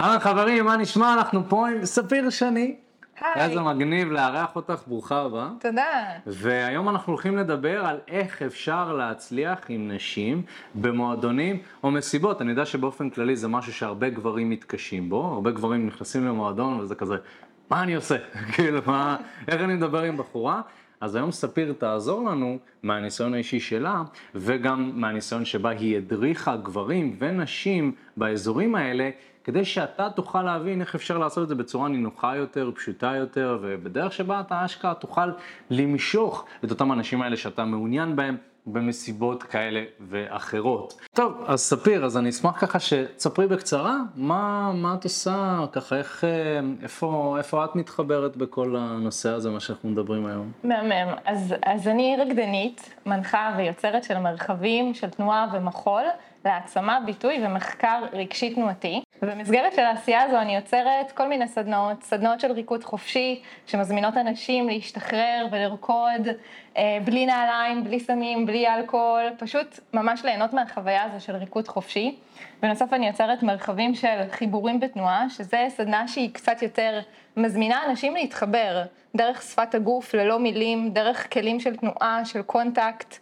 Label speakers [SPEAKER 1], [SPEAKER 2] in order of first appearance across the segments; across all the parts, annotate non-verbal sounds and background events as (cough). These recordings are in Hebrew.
[SPEAKER 1] אהלן חברים, מה נשמע? אנחנו פה עם ספיר שני.
[SPEAKER 2] היי.
[SPEAKER 1] איזה מגניב לארח אותך, ברוכה הבאה.
[SPEAKER 2] תודה.
[SPEAKER 1] והיום אנחנו הולכים לדבר על איך אפשר להצליח עם נשים במועדונים או מסיבות. אני יודע שבאופן כללי זה משהו שהרבה גברים מתקשים בו, הרבה גברים נכנסים למועדון וזה כזה, מה אני עושה? (laughs) כאילו, מה, איך אני מדבר עם בחורה? אז היום ספיר תעזור לנו מהניסיון האישי שלה, וגם מהניסיון שבה היא הדריכה גברים ונשים באזורים האלה, כדי שאתה תוכל להבין איך אפשר לעשות את זה בצורה נינוחה יותר, פשוטה יותר, ובדרך שבה אתה אשכרה תוכל למשוך את אותם האנשים האלה שאתה מעוניין בהם. במסיבות כאלה ואחרות. טוב, אז ספיר, אז אני אשמח ככה שתספרי בקצרה, מה, מה את עושה, ככה איך, איפה, איפה את מתחברת בכל הנושא הזה, מה שאנחנו מדברים היום?
[SPEAKER 2] מהמם. אז, אז אני רקדנית, מנחה ויוצרת של מרחבים של תנועה ומחול להעצמה, ביטוי ומחקר רגשי תנועתי. ובמסגרת של העשייה הזו אני יוצרת כל מיני סדנאות, סדנאות של ריקוד חופשי, שמזמינות אנשים להשתחרר ולרקוד אה, בלי נעליים, בלי סמים, בלי אלכוהול, פשוט ממש ליהנות מהחוויה הזו של ריקוד חופשי. בנוסף אני יוצרת מרחבים של חיבורים בתנועה, שזה סדנה שהיא קצת יותר מזמינה אנשים להתחבר דרך שפת הגוף, ללא מילים, דרך כלים של תנועה, של קונטקט.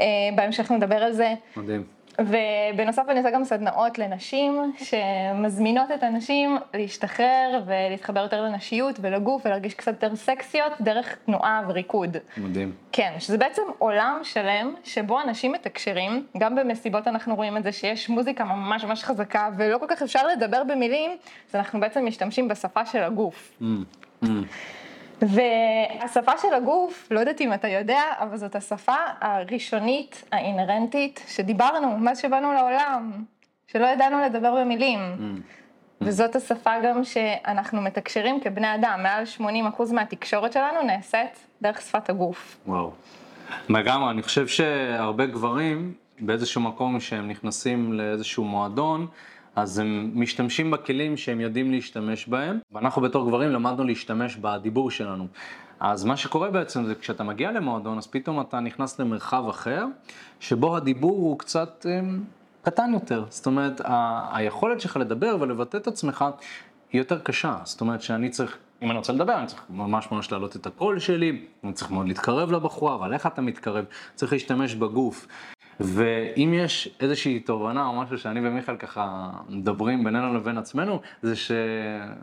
[SPEAKER 2] אה, בהמשך נדבר על זה.
[SPEAKER 1] מדהים.
[SPEAKER 2] ובנוסף אני עושה גם סדנאות לנשים שמזמינות את הנשים להשתחרר ולהתחבר יותר לנשיות ולגוף ולהרגיש קצת יותר סקסיות דרך תנועה וריקוד.
[SPEAKER 1] מדהים.
[SPEAKER 2] כן, שזה בעצם עולם שלם שבו אנשים מתקשרים, גם במסיבות אנחנו רואים את זה שיש מוזיקה ממש ממש חזקה ולא כל כך אפשר לדבר במילים, אז אנחנו בעצם משתמשים בשפה של הגוף.
[SPEAKER 1] Mm, mm.
[SPEAKER 2] והשפה של הגוף, לא יודעת אם אתה יודע, אבל זאת השפה הראשונית, האינהרנטית, שדיברנו, מאז שבאנו לעולם, שלא ידענו לדבר במילים.
[SPEAKER 1] Mm.
[SPEAKER 2] וזאת השפה גם שאנחנו מתקשרים כבני אדם, מעל 80% מהתקשורת שלנו נעשית דרך שפת הגוף.
[SPEAKER 1] וואו. לגמרי, אני חושב שהרבה גברים, באיזשהו מקום שהם נכנסים לאיזשהו מועדון, אז הם משתמשים בכלים שהם יודעים להשתמש בהם, ואנחנו בתור גברים למדנו להשתמש בדיבור שלנו. אז מה שקורה בעצם זה כשאתה מגיע למועדון, אז פתאום אתה נכנס למרחב אחר, שבו הדיבור הוא קצת הם, קטן יותר. זאת אומרת, ה- היכולת שלך לדבר ולבטא את עצמך היא יותר קשה. זאת אומרת שאני צריך, אם אני רוצה לדבר, אני צריך ממש ממש להעלות את הקול שלי, אני צריך מאוד להתקרב לבחורה, אבל איך אתה מתקרב? צריך להשתמש בגוף. ואם יש איזושהי תובנה או משהו שאני ומיכאל ככה מדברים בינינו לבין עצמנו, זה ש...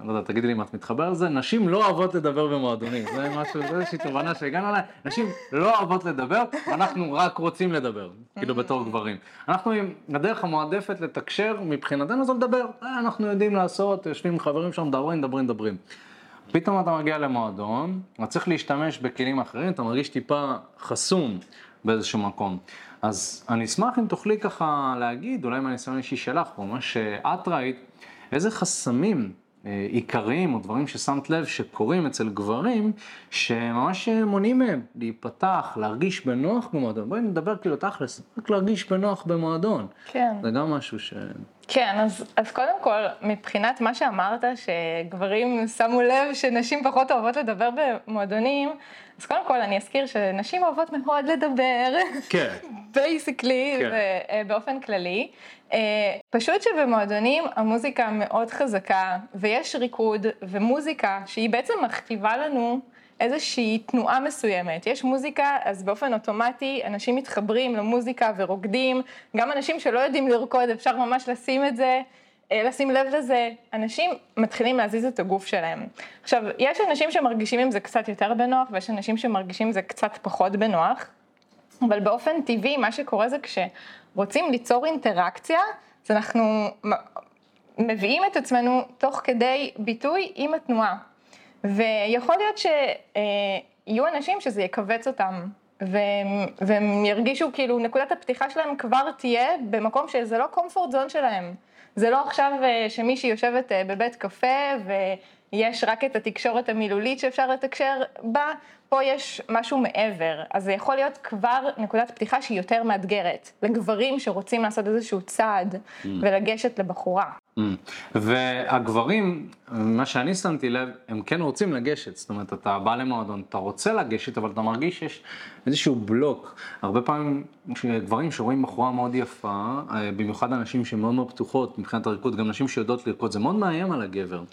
[SPEAKER 1] לא יודע, תגידי לי אם את מתחבר לזה, נשים לא אוהבות לדבר במועדונים. זה משהו, זה איזושהי תובנה שהגענו אליה, נשים לא אוהבות לדבר, אנחנו רק רוצים לדבר, כאילו בתור גברים. אנחנו עם הדרך המועדפת לתקשר מבחינתנו זה לדבר, אה, אנחנו יודעים לעשות, יושבים עם חברים שם, מדברים, מדברים, מדברים. פתאום אתה מגיע למועדון, אתה צריך להשתמש בכלים אחרים, אתה מרגיש טיפה חסום באיזשהו מקום. אז אני אשמח אם תוכלי ככה להגיד, אולי מהניסיון האישי שלך, או מה שאת ראית, איזה חסמים עיקריים או דברים ששמת לב שקורים אצל גברים, שממש מונעים מהם להיפתח, להרגיש בנוח במועדון. בואי נדבר כאילו תכלס, רק להרגיש בנוח במועדון.
[SPEAKER 2] כן.
[SPEAKER 1] זה גם משהו ש...
[SPEAKER 2] כן, אז, אז קודם כל, מבחינת מה שאמרת, שגברים שמו לב שנשים פחות אוהבות לדבר במועדונים, אז קודם כל אני אזכיר שנשים אוהבות מאוד לדבר,
[SPEAKER 1] כן. (laughs)
[SPEAKER 2] בייסיקלי,
[SPEAKER 1] כן.
[SPEAKER 2] ובאופן כללי. אה, פשוט שבמועדונים המוזיקה מאוד חזקה, ויש ריקוד ומוזיקה שהיא בעצם מכתיבה לנו איזושהי תנועה מסוימת. יש מוזיקה, אז באופן אוטומטי אנשים מתחברים למוזיקה ורוקדים, גם אנשים שלא יודעים לרקוד, אפשר ממש לשים את זה. אה, לשים לב לזה, אנשים מתחילים להזיז את הגוף שלהם. עכשיו, יש אנשים שמרגישים עם זה קצת יותר בנוח, ויש אנשים שמרגישים עם זה קצת פחות בנוח, אבל באופן טבעי, מה שקורה זה כשרוצים ליצור אינטראקציה, אז אנחנו מביאים את עצמנו תוך כדי ביטוי עם התנועה. ויכול להיות שיהיו אנשים שזה יכווץ אותם, והם, והם ירגישו כאילו נקודת הפתיחה שלהם כבר תהיה במקום שזה לא comfort zone שלהם. זה לא עכשיו שמישהי יושבת בבית קפה יש רק את התקשורת המילולית שאפשר לתקשר בה, פה יש משהו מעבר. אז זה יכול להיות כבר נקודת פתיחה שהיא יותר מאתגרת, לגברים שרוצים לעשות איזשהו צעד mm. ולגשת לבחורה. Mm.
[SPEAKER 1] והגברים, מה שאני שמתי לב, הם כן רוצים לגשת, זאת אומרת, אתה בא למועדון, אתה רוצה לגשת, אבל אתה מרגיש שיש איזשהו בלוק. הרבה פעמים גברים שרואים בחורה מאוד יפה, אה, במיוחד אנשים שמאוד מאוד פתוחות מבחינת הריקוד, גם נשים שיודעות לרקוד, זה מאוד מאיים על הגבר.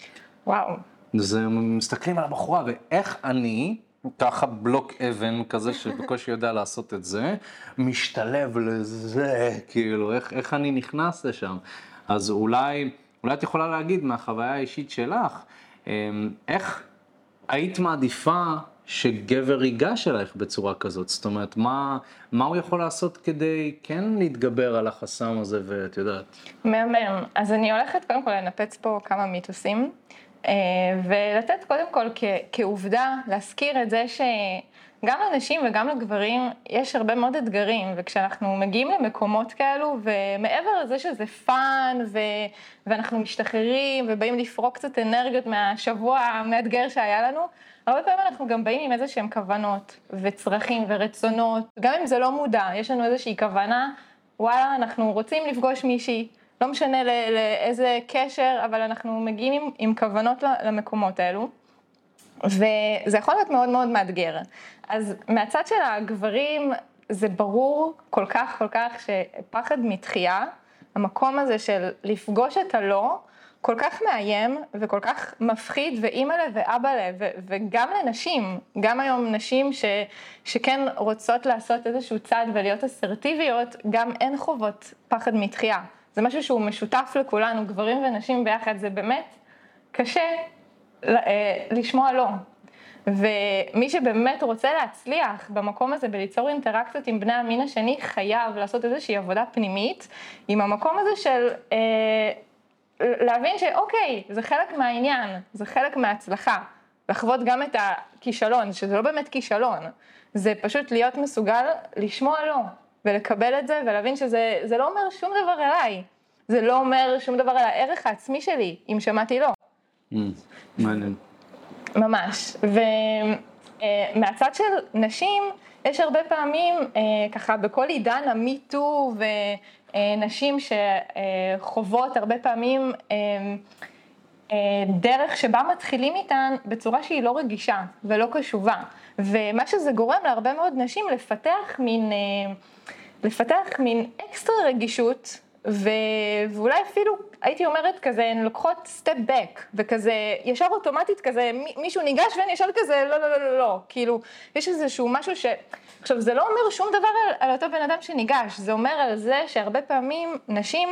[SPEAKER 2] וואו.
[SPEAKER 1] אז הם מסתכלים על הבחורה, ואיך אני, ככה בלוק אבן כזה שבקושי יודע לעשות את זה, משתלב לזה, כאילו, איך, איך אני נכנס לשם. אז אולי, אולי את יכולה להגיד מהחוויה האישית שלך, אמ, איך היית מעדיפה שגבר ייגש אלייך בצורה כזאת? זאת אומרת, מה, מה הוא יכול לעשות כדי כן להתגבר על החסם הזה, ואת יודעת?
[SPEAKER 2] מהמם. אז אני הולכת קודם כל לנפץ פה כמה מיתוסים. אה, ולתת קודם כל כ- כעובדה, להזכיר את זה שגם לנשים וגם לגברים יש הרבה מאוד אתגרים, וכשאנחנו מגיעים למקומות כאלו, ומעבר לזה שזה fun, ו- ואנחנו משתחררים ובאים לפרוק קצת אנרגיות מהשבוע המאתגר שהיה לנו, הרבה פעמים אנחנו גם באים עם איזה שהם כוונות וצרכים ורצונות, גם אם זה לא מודע, יש לנו איזושהי כוונה, וואלה, אנחנו רוצים לפגוש מישהי. לא משנה לאיזה קשר, אבל אנחנו מגיעים עם, עם כוונות למקומות האלו, וזה יכול להיות מאוד מאוד מאתגר. אז מהצד של הגברים, זה ברור כל כך כל כך שפחד מתחייה, המקום הזה של לפגוש את הלא, כל כך מאיים וכל כך מפחיד, ואימא'לה ואבא'לה, וגם לנשים, גם היום נשים ש, שכן רוצות לעשות איזשהו צעד ולהיות אסרטיביות, גם הן חוות פחד מתחייה. זה משהו שהוא משותף לכולנו, גברים ונשים ביחד, זה באמת קשה אה, לשמוע לא. ומי שבאמת רוצה להצליח במקום הזה וליצור אינטראקציות עם בני המין השני, חייב לעשות איזושהי עבודה פנימית עם המקום הזה של אה, להבין שאוקיי, זה חלק מהעניין, זה חלק מההצלחה. לחוות גם את הכישלון, שזה לא באמת כישלון, זה פשוט להיות מסוגל לשמוע לא, ולקבל את זה ולהבין שזה לא אומר שום דבר אליי. זה לא אומר שום דבר על הערך העצמי שלי, אם שמעתי לא.
[SPEAKER 1] Mm, מעניין.
[SPEAKER 2] ממש. ומהצד אה, של נשים, יש הרבה פעמים, אה, ככה בכל עידן המיטו ונשים שחוות הרבה פעמים אה, דרך שבה מתחילים איתן בצורה שהיא לא רגישה ולא קשובה. ומה שזה גורם להרבה מאוד נשים לפתח מין... לפתח מין אקסטרה רגישות, ו... ואולי אפילו, הייתי אומרת כזה, הן לוקחות סטפ בק, וכזה, ישר אוטומטית כזה, מישהו ניגש והן ישר כזה, לא, לא, לא, לא, לא, כאילו, יש איזשהו משהו ש... עכשיו, זה לא אומר שום דבר על, על אותו בן אדם שניגש, זה אומר על זה שהרבה פעמים נשים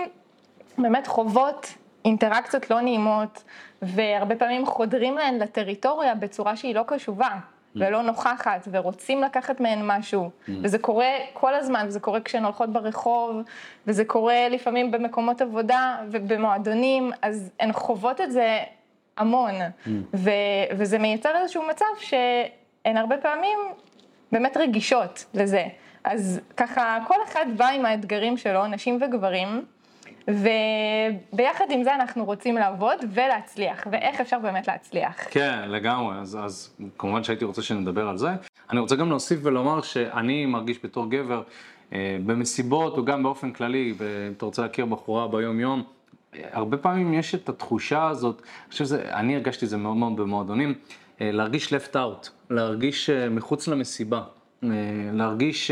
[SPEAKER 2] באמת חוות אינטראקציות לא נעימות, והרבה פעמים חודרים להן לטריטוריה בצורה שהיא לא קשובה. ולא נוכחת, ורוצים לקחת מהן משהו, mm. וזה קורה כל הזמן, וזה קורה כשהן הולכות ברחוב, וזה קורה לפעמים במקומות עבודה ובמועדונים, אז הן חוות את זה המון, mm. ו- וזה מייצר איזשהו מצב שהן הרבה פעמים באמת רגישות לזה. אז ככה, כל אחד בא עם האתגרים שלו, נשים וגברים, וביחד עם זה אנחנו רוצים לעבוד ולהצליח, ואיך אפשר באמת להצליח.
[SPEAKER 1] כן, לגמרי, אז, אז כמובן שהייתי רוצה שנדבר על זה. אני רוצה גם להוסיף ולומר שאני מרגיש בתור גבר, אה, במסיבות או גם באופן כללי, אם אתה רוצה להכיר בחורה ביום יום, הרבה פעמים יש את התחושה הזאת, אני חושב שזה, אני הרגשתי את זה מאוד מאוד במועדונים, אה, להרגיש left out, להרגיש אה, מחוץ למסיבה. אה, להרגיש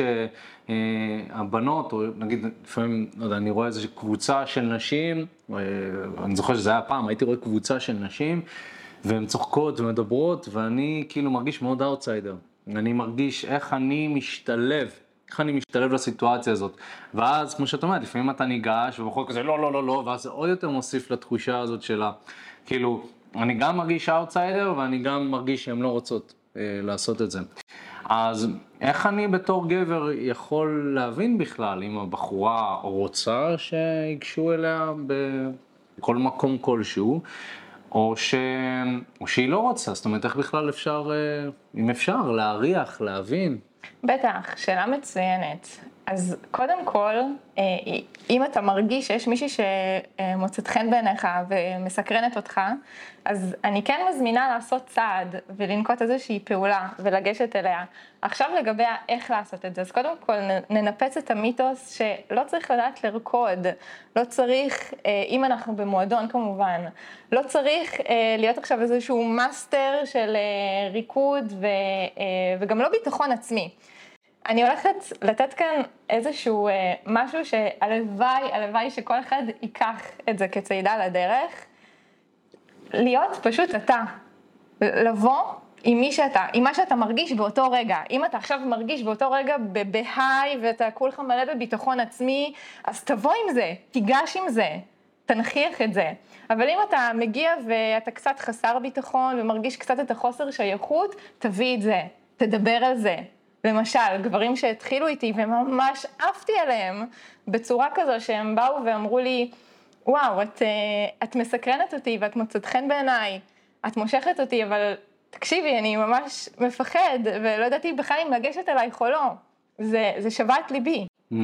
[SPEAKER 1] שהבנות, או נגיד לפעמים, לא יודע, אני רואה איזושהי קבוצה של נשים, אה, אני זוכר שזה היה פעם, הייתי רואה קבוצה של נשים, והן צוחקות ומדברות, ואני כאילו מרגיש מאוד אאוטסיידר. אני מרגיש איך אני משתלב, איך אני משתלב לסיטואציה הזאת. ואז, כמו שאת אומרת, לפעמים אתה ניגש, ובכל כזה לא, לא, לא, לא, ואז זה עוד יותר מוסיף לתחושה הזאת שלה. כאילו, אני גם מרגיש אאוטסיידר, ואני גם מרגיש שהן לא רוצות אה, לעשות את זה. אז איך אני בתור גבר יכול להבין בכלל אם הבחורה רוצה שיגשו אליה בכל מקום כלשהו, או, ש... או שהיא לא רוצה, זאת אומרת איך בכלל אפשר, אה, אם אפשר, להריח, להבין.
[SPEAKER 2] בטח, שאלה מצוינת. אז קודם כל, אה, אם אתה מרגיש שיש מישהי שמוצאת חן בעיניך ומסקרנת אותך, אז אני כן מזמינה לעשות צעד ולנקוט איזושהי פעולה ולגשת אליה. עכשיו לגבי איך לעשות את זה, אז קודם כל ננפץ את המיתוס שלא צריך לדעת לרקוד, לא צריך, אה, אם אנחנו במועדון כמובן, לא צריך אה, להיות עכשיו איזשהו מאסטר של ריקוד וגם לא ביטחון עצמי. אני הולכת לתת כאן איזשהו אה, משהו שהלוואי, הלוואי שכל אחד ייקח את זה כצעידה לדרך. להיות פשוט אתה. לבוא עם מי שאתה, עם מה שאתה מרגיש באותו רגע. אם אתה עכשיו מרגיש באותו רגע בהיי ואתה כולך מלא בביטחון עצמי, אז תבוא עם זה, תיגש עם זה, תנכיח את זה. אבל אם אתה מגיע ואתה קצת חסר ביטחון ומרגיש קצת את החוסר שייכות, תביא את זה, תדבר על זה, למשל, גברים שהתחילו איתי וממש עפתי עליהם בצורה כזו שהם באו ואמרו לי, וואו, את, אה, את מסקרנת אותי ואת מוצאת חן בעיניי, את מושכת אותי, אבל תקשיבי, אני ממש מפחד ולא ידעתי בכלל אם לגשת אלייך או לא. זה, זה שבת ליבי. Mm.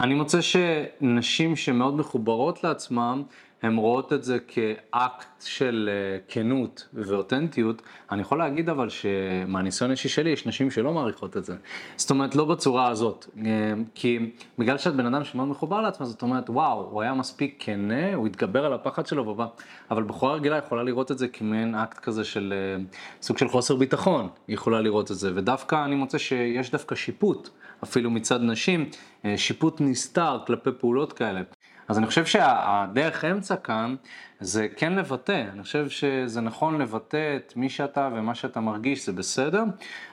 [SPEAKER 1] אני מוצא שנשים שמאוד מחוברות לעצמם, הן רואות את זה כאקט של אה, כנות ואותנטיות, אני יכול להגיד אבל שמהניסיון האישי שלי יש נשים שלא מעריכות את זה. זאת אומרת, לא בצורה הזאת, אה, כי בגלל שאת בן אדם שמאוד מחובר לעצמה, זאת אומרת, וואו, הוא היה מספיק כנה, הוא התגבר על הפחד שלו ובא, אבל בחורה רגילה יכולה לראות את זה כמעין אקט כזה של אה, סוג של חוסר ביטחון, היא יכולה לראות את זה, ודווקא אני מוצא שיש דווקא שיפוט, אפילו מצד נשים, שיפוט נסתר כלפי פעולות כאלה. אז אני חושב שהדרך אמצע כאן זה כן לבטא, אני חושב שזה נכון לבטא את מי שאתה ומה שאתה מרגיש, זה בסדר,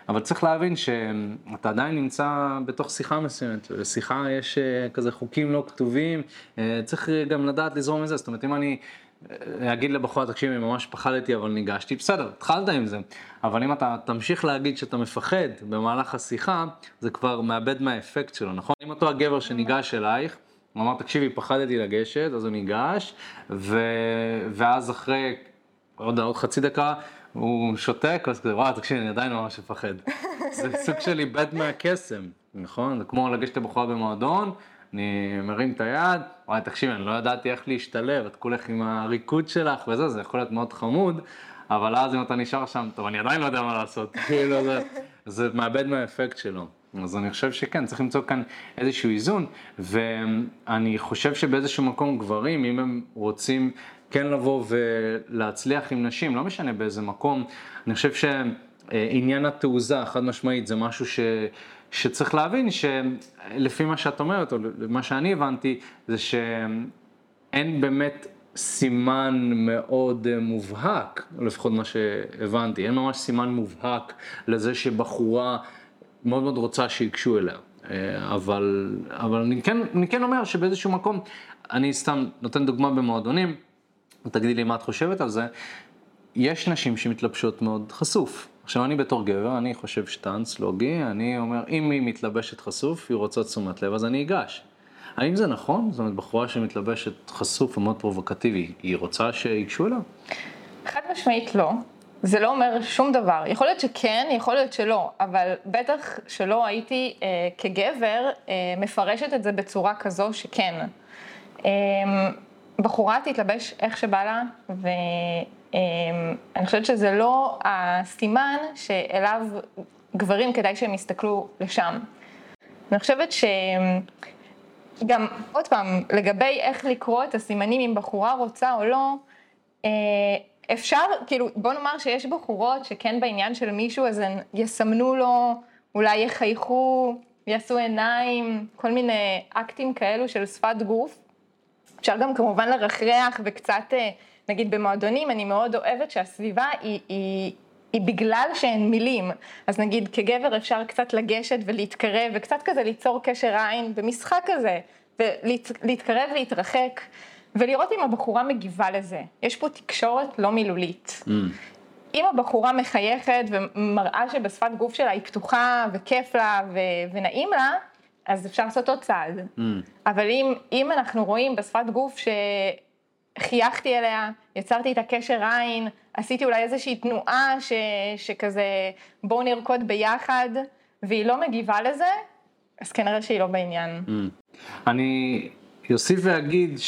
[SPEAKER 1] אבל צריך להבין שאתה עדיין נמצא בתוך שיחה מסוימת, ולשיחה יש אה, כזה חוקים לא כתובים, אה, צריך גם לדעת לזרום מזה, זאת אומרת אם אני... אה, אגיד לבחורה, תקשיבי, ממש פחדתי אבל ניגשתי, בסדר, התחלת עם זה, אבל אם אתה תמשיך להגיד שאתה מפחד במהלך השיחה, זה כבר מאבד מהאפקט שלו, נכון? אם אותו הגבר שניגש אלייך, הוא אמר, תקשיבי, פחדתי לגשת, אז הוא ניגש, ו... ואז אחרי עוד, עוד חצי דקה הוא שותק, אז כזה, וואו, תקשיבי, אני עדיין ממש מפחד. (laughs) זה סוג של איבד מהקסם, נכון? זה כמו לגשת לבחורה במועדון, אני מרים את היד, וואי, תקשיבי, אני לא ידעתי איך להשתלב, את כולך עם הריקוד שלך וזה, זה יכול להיות מאוד חמוד, אבל אז אם אתה נשאר שם, טוב, אני עדיין לא יודע מה לעשות, (laughs) כאילו, זה, זה מאבד מהאפקט שלו. אז אני חושב שכן, צריך למצוא כאן איזשהו איזון, ואני חושב שבאיזשהו מקום גברים, אם הם רוצים כן לבוא ולהצליח עם נשים, לא משנה באיזה מקום, אני חושב שעניין התעוזה, חד משמעית, זה משהו ש... שצריך להבין שלפי מה שאת אומרת, או מה שאני הבנתי, זה שאין באמת סימן מאוד מובהק, לפחות מה שהבנתי, אין ממש סימן מובהק לזה שבחורה מאוד מאוד רוצה שיגשו אליה. אה, אבל, אבל אני, כן, אני כן אומר שבאיזשהו מקום, אני סתם נותן דוגמה במועדונים, תגידי לי מה את חושבת על זה, יש נשים שמתלבשות מאוד חשוף. עכשיו אני בתור גבר, אני חושב שטאנץ לוגי, אני אומר, אם היא מתלבשת חשוף, היא רוצה תשומת לב, אז אני אגש. האם זה נכון? זאת אומרת, בחורה שמתלבשת חשוף ומאוד פרובוקטיבי, היא רוצה שיגשו אליה?
[SPEAKER 2] חד משמעית לא. זה לא אומר שום דבר. יכול להיות שכן, יכול להיות שלא, אבל בטח שלא הייתי אה, כגבר אה, מפרשת את זה בצורה כזו שכן. אה, בחורה תתלבש איך שבא לה, ואני אה, חושבת שזה לא הסימן שאליו גברים כדאי שהם יסתכלו לשם. אני חושבת שגם, עוד פעם, לגבי איך לקרוא את הסימנים אם בחורה רוצה או לא, אה, אפשר, כאילו, בוא נאמר שיש בחורות שכן בעניין של מישהו, אז הן יסמנו לו, אולי יחייכו, יעשו עיניים, כל מיני אקטים כאלו של שפת גוף. אפשר גם כמובן לרחרח וקצת, אה, נגיד במועדונים, אני מאוד אוהבת שהסביבה היא, היא, היא בגלל שהן מילים. אז נגיד כגבר אפשר קצת לגשת ולהתקרב וקצת כזה ליצור קשר עין במשחק כזה, ולהתקרב ולהתרחק. ולראות אם הבחורה מגיבה לזה. יש פה תקשורת לא מילולית. Mm. אם הבחורה מחייכת ומראה שבשפת גוף שלה היא פתוחה וכיף לה ו- ונעים לה, אז אפשר לעשות עוד צעד. Mm. אבל אם, אם אנחנו רואים בשפת גוף שחייכתי אליה, יצרתי את הקשר עין, עשיתי אולי איזושהי תנועה ש- שכזה בואו נרקוד ביחד, והיא לא מגיבה לזה, אז כנראה שהיא לא בעניין.
[SPEAKER 1] אני אוסיף ואגיד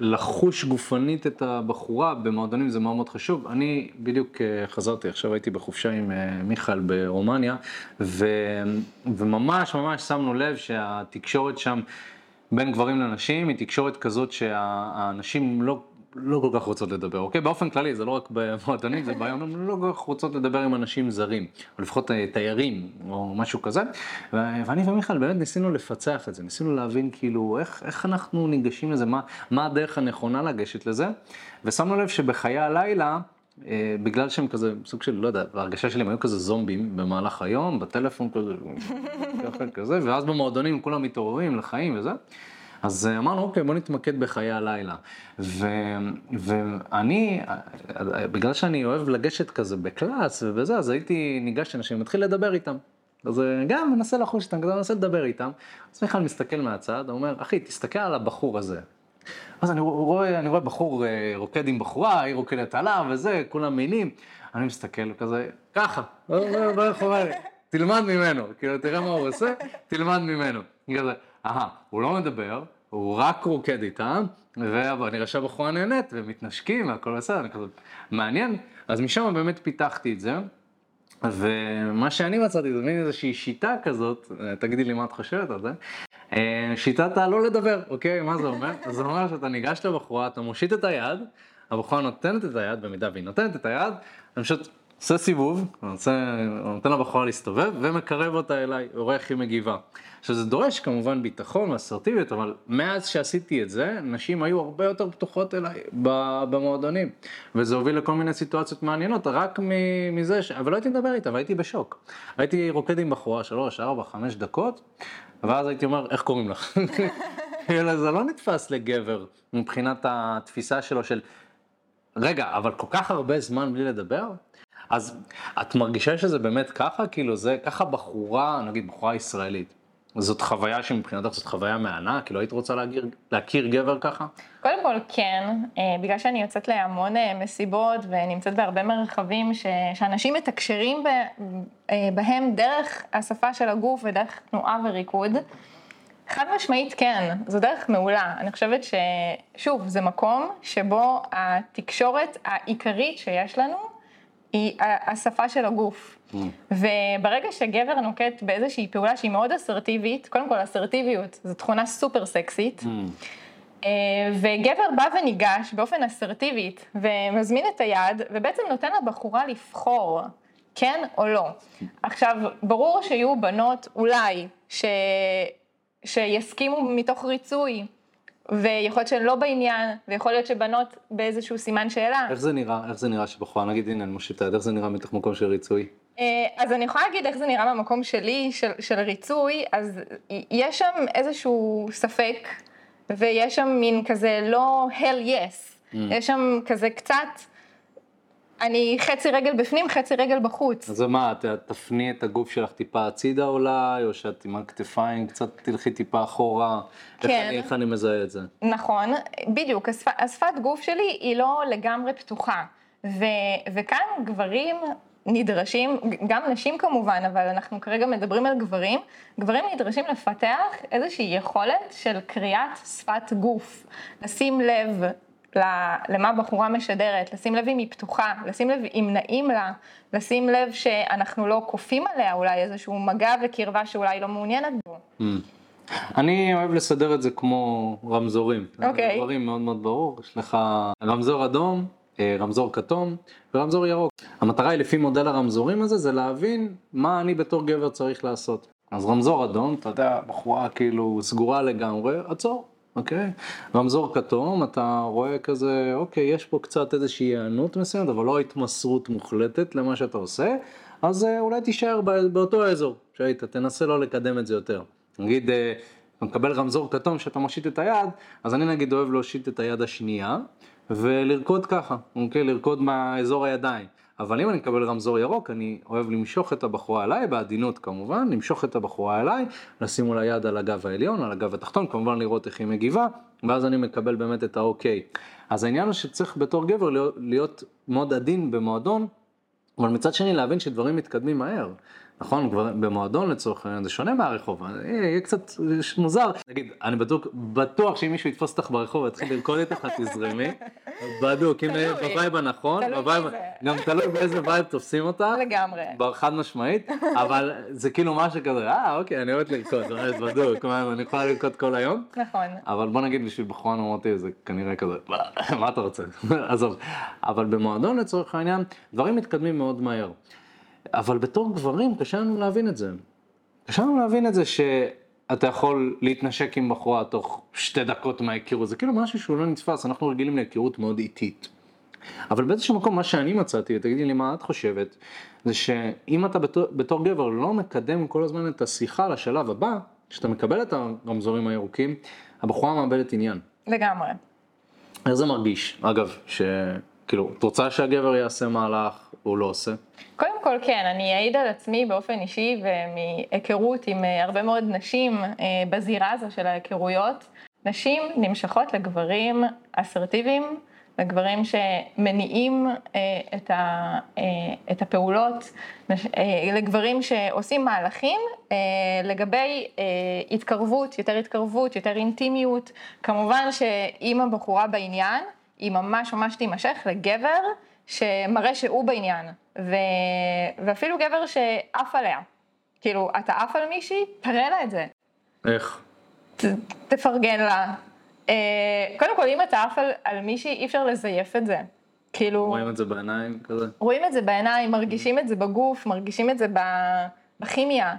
[SPEAKER 1] שלחוש גופנית את הבחורה במועדונים זה מאוד מאוד חשוב. אני בדיוק אה, חזרתי, עכשיו הייתי בחופשה עם אה, מיכאל ברומניה, ו... וממש ממש שמנו לב שהתקשורת שם בין גברים לנשים היא תקשורת כזאת שהנשים לא... לא כל כך רוצות לדבר, אוקיי? באופן כללי, זה לא רק במועדונים, זה ביום, הן לא כל כך רוצות לדבר עם אנשים זרים, או לפחות אה, תיירים, או משהו כזה. ואני ומיכאל באמת ניסינו לפצח את זה, ניסינו להבין כאילו איך, איך אנחנו ניגשים לזה, מה, מה הדרך הנכונה לגשת לזה, ושמנו לב שבחיי הלילה, אה, בגלל שהם כזה, סוג של, לא יודע, ההרגשה שלי הם היו כזה זומבים במהלך היום, בטלפון כזה, (laughs) כזה, ואז במועדונים כולם מתעוררים לחיים וזה. אז אה, אמרנו, אוקיי, בוא נתמקד בחיי הלילה. ו, ואני, בגלל שאני אוהב לגשת כזה בקלאס ובזה, אז הייתי ניגש לאנשים, מתחיל לדבר איתם. אז אה, גם מנסה לחוש איתם, כזה מנסה לדבר איתם. אז מיכל מסתכל מהצד, הוא אומר, אחי, תסתכל על הבחור הזה. אז אני רואה, אני רואה בחור אה, רוקד עם בחורה, היא רוקדת עליו וזה, כולם מינים. אני מסתכל כזה, ככה, (laughs) לא, לא, לא יכול, תלמד ממנו, כאילו, תראה מה הוא עושה, תלמד ממנו. כזה, אהה, הוא לא מדבר, הוא רק רוקד איתם, ונראה שהבחורה נהנית, ומתנשקים והכל בסדר, אני כזה, מעניין. אז משם באמת פיתחתי את זה, ומה שאני מצאתי זה מין איזושהי שיטה כזאת, תגידי לי מה את חושבת על זה, אה, שיטת הלא לדבר, אוקיי? מה זה אומר? (laughs) זה אומר שאתה ניגש לבחורה, אתה מושיט את היד, הבחורה נותנת את היד, במידה והיא נותנת את היד, אני פשוט עושה סיבוב, עושה, נותן לבחורה להסתובב ומקרב אותה אליי, רואה איך היא מגיבה. עכשיו זה דורש כמובן ביטחון ואסרטיביות, אבל מאז שעשיתי את זה, נשים היו הרבה יותר פתוחות אליי במועדונים. וזה הוביל לכל מיני סיטואציות מעניינות, רק מזה, ש... אבל לא הייתי מדבר איתה, והייתי בשוק. הייתי רוקד עם בחורה שלוש, ארבע, חמש דקות, ואז הייתי אומר, איך קוראים לך? (laughs) זה לא נתפס לגבר מבחינת התפיסה שלו של, רגע, אבל כל כך הרבה זמן בלי לדבר? אז את מרגישה שזה באמת ככה? כאילו זה ככה בחורה, נגיד בחורה ישראלית. זאת חוויה שמבחינתך זאת חוויה מהנה? כאילו היית רוצה להכיר, להכיר גבר ככה?
[SPEAKER 2] קודם כל כן, אה, בגלל שאני יוצאת להמון אה, מסיבות ונמצאת בהרבה מרחבים ש, שאנשים מתקשרים ב, אה, בהם דרך השפה של הגוף ודרך תנועה וריקוד. חד משמעית כן, זו דרך מעולה. אני חושבת ששוב, זה מקום שבו התקשורת העיקרית שיש לנו היא השפה של הגוף. Mm. וברגע שגבר נוקט באיזושהי פעולה שהיא מאוד אסרטיבית, קודם כל אסרטיביות זו תכונה סופר סקסית, mm. אה, וגבר בא וניגש באופן אסרטיבית ומזמין את היד ובעצם נותן לבחורה לבחור כן או לא. עכשיו, ברור שיהיו בנות אולי ש... שיסכימו מתוך ריצוי ויכול להיות שהן לא בעניין, ויכול להיות שבנות באיזשהו סימן שאלה.
[SPEAKER 1] איך זה נראה, איך זה נראה שבחורה, נגיד הנה אני מושיטה, איך זה נראה מתוך מקום של ריצוי?
[SPEAKER 2] אה, אז אני יכולה להגיד איך זה נראה מהמקום שלי, של, של ריצוי, אז יש שם איזשהו ספק, ויש שם מין כזה לא hell yes, mm. יש שם כזה קצת... אני חצי רגל בפנים, חצי רגל בחוץ.
[SPEAKER 1] אז מה, את תפני את הגוף שלך טיפה הצידה אולי, או שאת עם הכתפיים קצת תלכי טיפה אחורה? כן. איך אני, איך אני מזהה את זה?
[SPEAKER 2] נכון, בדיוק, השפ, השפת גוף שלי היא לא לגמרי פתוחה. ו, וכאן גברים נדרשים, גם נשים כמובן, אבל אנחנו כרגע מדברים על גברים, גברים נדרשים לפתח איזושהי יכולת של קריאת שפת גוף, לשים לב למה בחורה משדרת, לשים לב אם היא פתוחה, לשים לב אם נעים לה, לשים לב שאנחנו לא כופים עליה אולי איזשהו מגע וקרבה שאולי היא לא מעוניינת בו. Mm.
[SPEAKER 1] אני אוהב לסדר את זה כמו רמזורים.
[SPEAKER 2] אוקיי. Okay.
[SPEAKER 1] דברים מאוד מאוד ברור, יש לך רמזור אדום, אה, רמזור כתום ורמזור ירוק. המטרה היא לפי מודל הרמזורים הזה, זה להבין מה אני בתור גבר צריך לעשות. אז רמזור אדום, אתה יודע, בחורה כאילו סגורה לגמרי, עצור. אוקיי? רמזור כתום, אתה רואה כזה, אוקיי, יש פה קצת איזושהי היענות מסוימת, אבל לא התמסרות מוחלטת למה שאתה עושה, אז אה, אולי תישאר באותו אזור שהיית, תנסה לא לקדם את זה יותר. נגיד, אה, אתה מקבל רמזור כתום שאתה מושיט את היד, אז אני נגיד אוהב להושיט את היד השנייה ולרקוד ככה, אוקיי? לרקוד מהאזור הידיים. אבל אם אני מקבל רמזור ירוק, אני אוהב למשוך את הבחורה אליי, בעדינות כמובן, למשוך את הבחורה אליי, לשים מול היד על הגב העליון, על הגב התחתון, כמובן לראות איך היא מגיבה, ואז אני מקבל באמת את האוקיי. אז העניין הוא שצריך בתור גבר להיות, להיות מאוד עדין במועדון, אבל מצד שני להבין שדברים מתקדמים מהר. נכון, כבר במועדון לצורך העניין, זה שונה מהרחוב, יהיה קצת מוזר. נגיד, אני בטוח, בטוח שאם מישהו יתפוס אותך ברחוב ויתחיל לרקוד איתך, תזרמי. בדוק, אם ב vibe הנכון, גם תלוי באיזה vibe תופסים אותך.
[SPEAKER 2] לגמרי.
[SPEAKER 1] חד משמעית, אבל זה כאילו משהו כזה, אה, אוקיי, אני אוהבת לרקוד, בדוק, אני יכולה לרקוד כל היום.
[SPEAKER 2] נכון.
[SPEAKER 1] אבל בוא נגיד בשביל בחורה נורמטיבית זה כנראה כזה, מה אתה רוצה? (laughs) עזוב. אבל במועדון לצורך העניין, דברים מתקדמים מאוד מהר. אבל בתור גברים קשה לנו להבין את זה. קשה לנו להבין את זה שאתה יכול להתנשק עם בחורה תוך שתי דקות מההיכרות, זה כאילו משהו שהוא לא נתפס, אנחנו רגילים להיכרות מאוד איטית. אבל באיזשהו מקום מה שאני מצאתי, תגידי לי מה את חושבת, זה שאם אתה בתור, בתור גבר לא מקדם כל הזמן את השיחה לשלב הבא, כשאתה מקבל את הרמזורים הירוקים, הבחורה מאבדת עניין.
[SPEAKER 2] לגמרי.
[SPEAKER 1] איך זה מרגיש? אגב, שכאילו, את רוצה שהגבר יעשה מהלך, הוא לא עושה?
[SPEAKER 2] קודם כל כן, אני אעיד על עצמי באופן אישי ומהיכרות עם אה, הרבה מאוד נשים אה, בזירה הזו של ההיכרויות. נשים נמשכות לגברים אסרטיביים, לגברים שמניעים אה, את, ה, את הפעולות, לגברים שעושים מהלכים לגבי התקרבות, יותר התקרבות, יותר אינטימיות. כמובן שאם הבחורה בעניין, היא ממש ממש תימשך לגבר שמראה שהוא בעניין, ו... ואפילו גבר שעף עליה. כאילו, אתה עף על מישהי, תראה לה את זה.
[SPEAKER 1] איך?
[SPEAKER 2] ת... תפרגן לה. אה, קודם כל, אם אתה עף על, על מישהי, אי אפשר לזייף את זה. כאילו...
[SPEAKER 1] רואים את זה בעיניים כזה?
[SPEAKER 2] רואים את זה בעיניים, מרגישים את זה בגוף, מרגישים את זה בכימיה.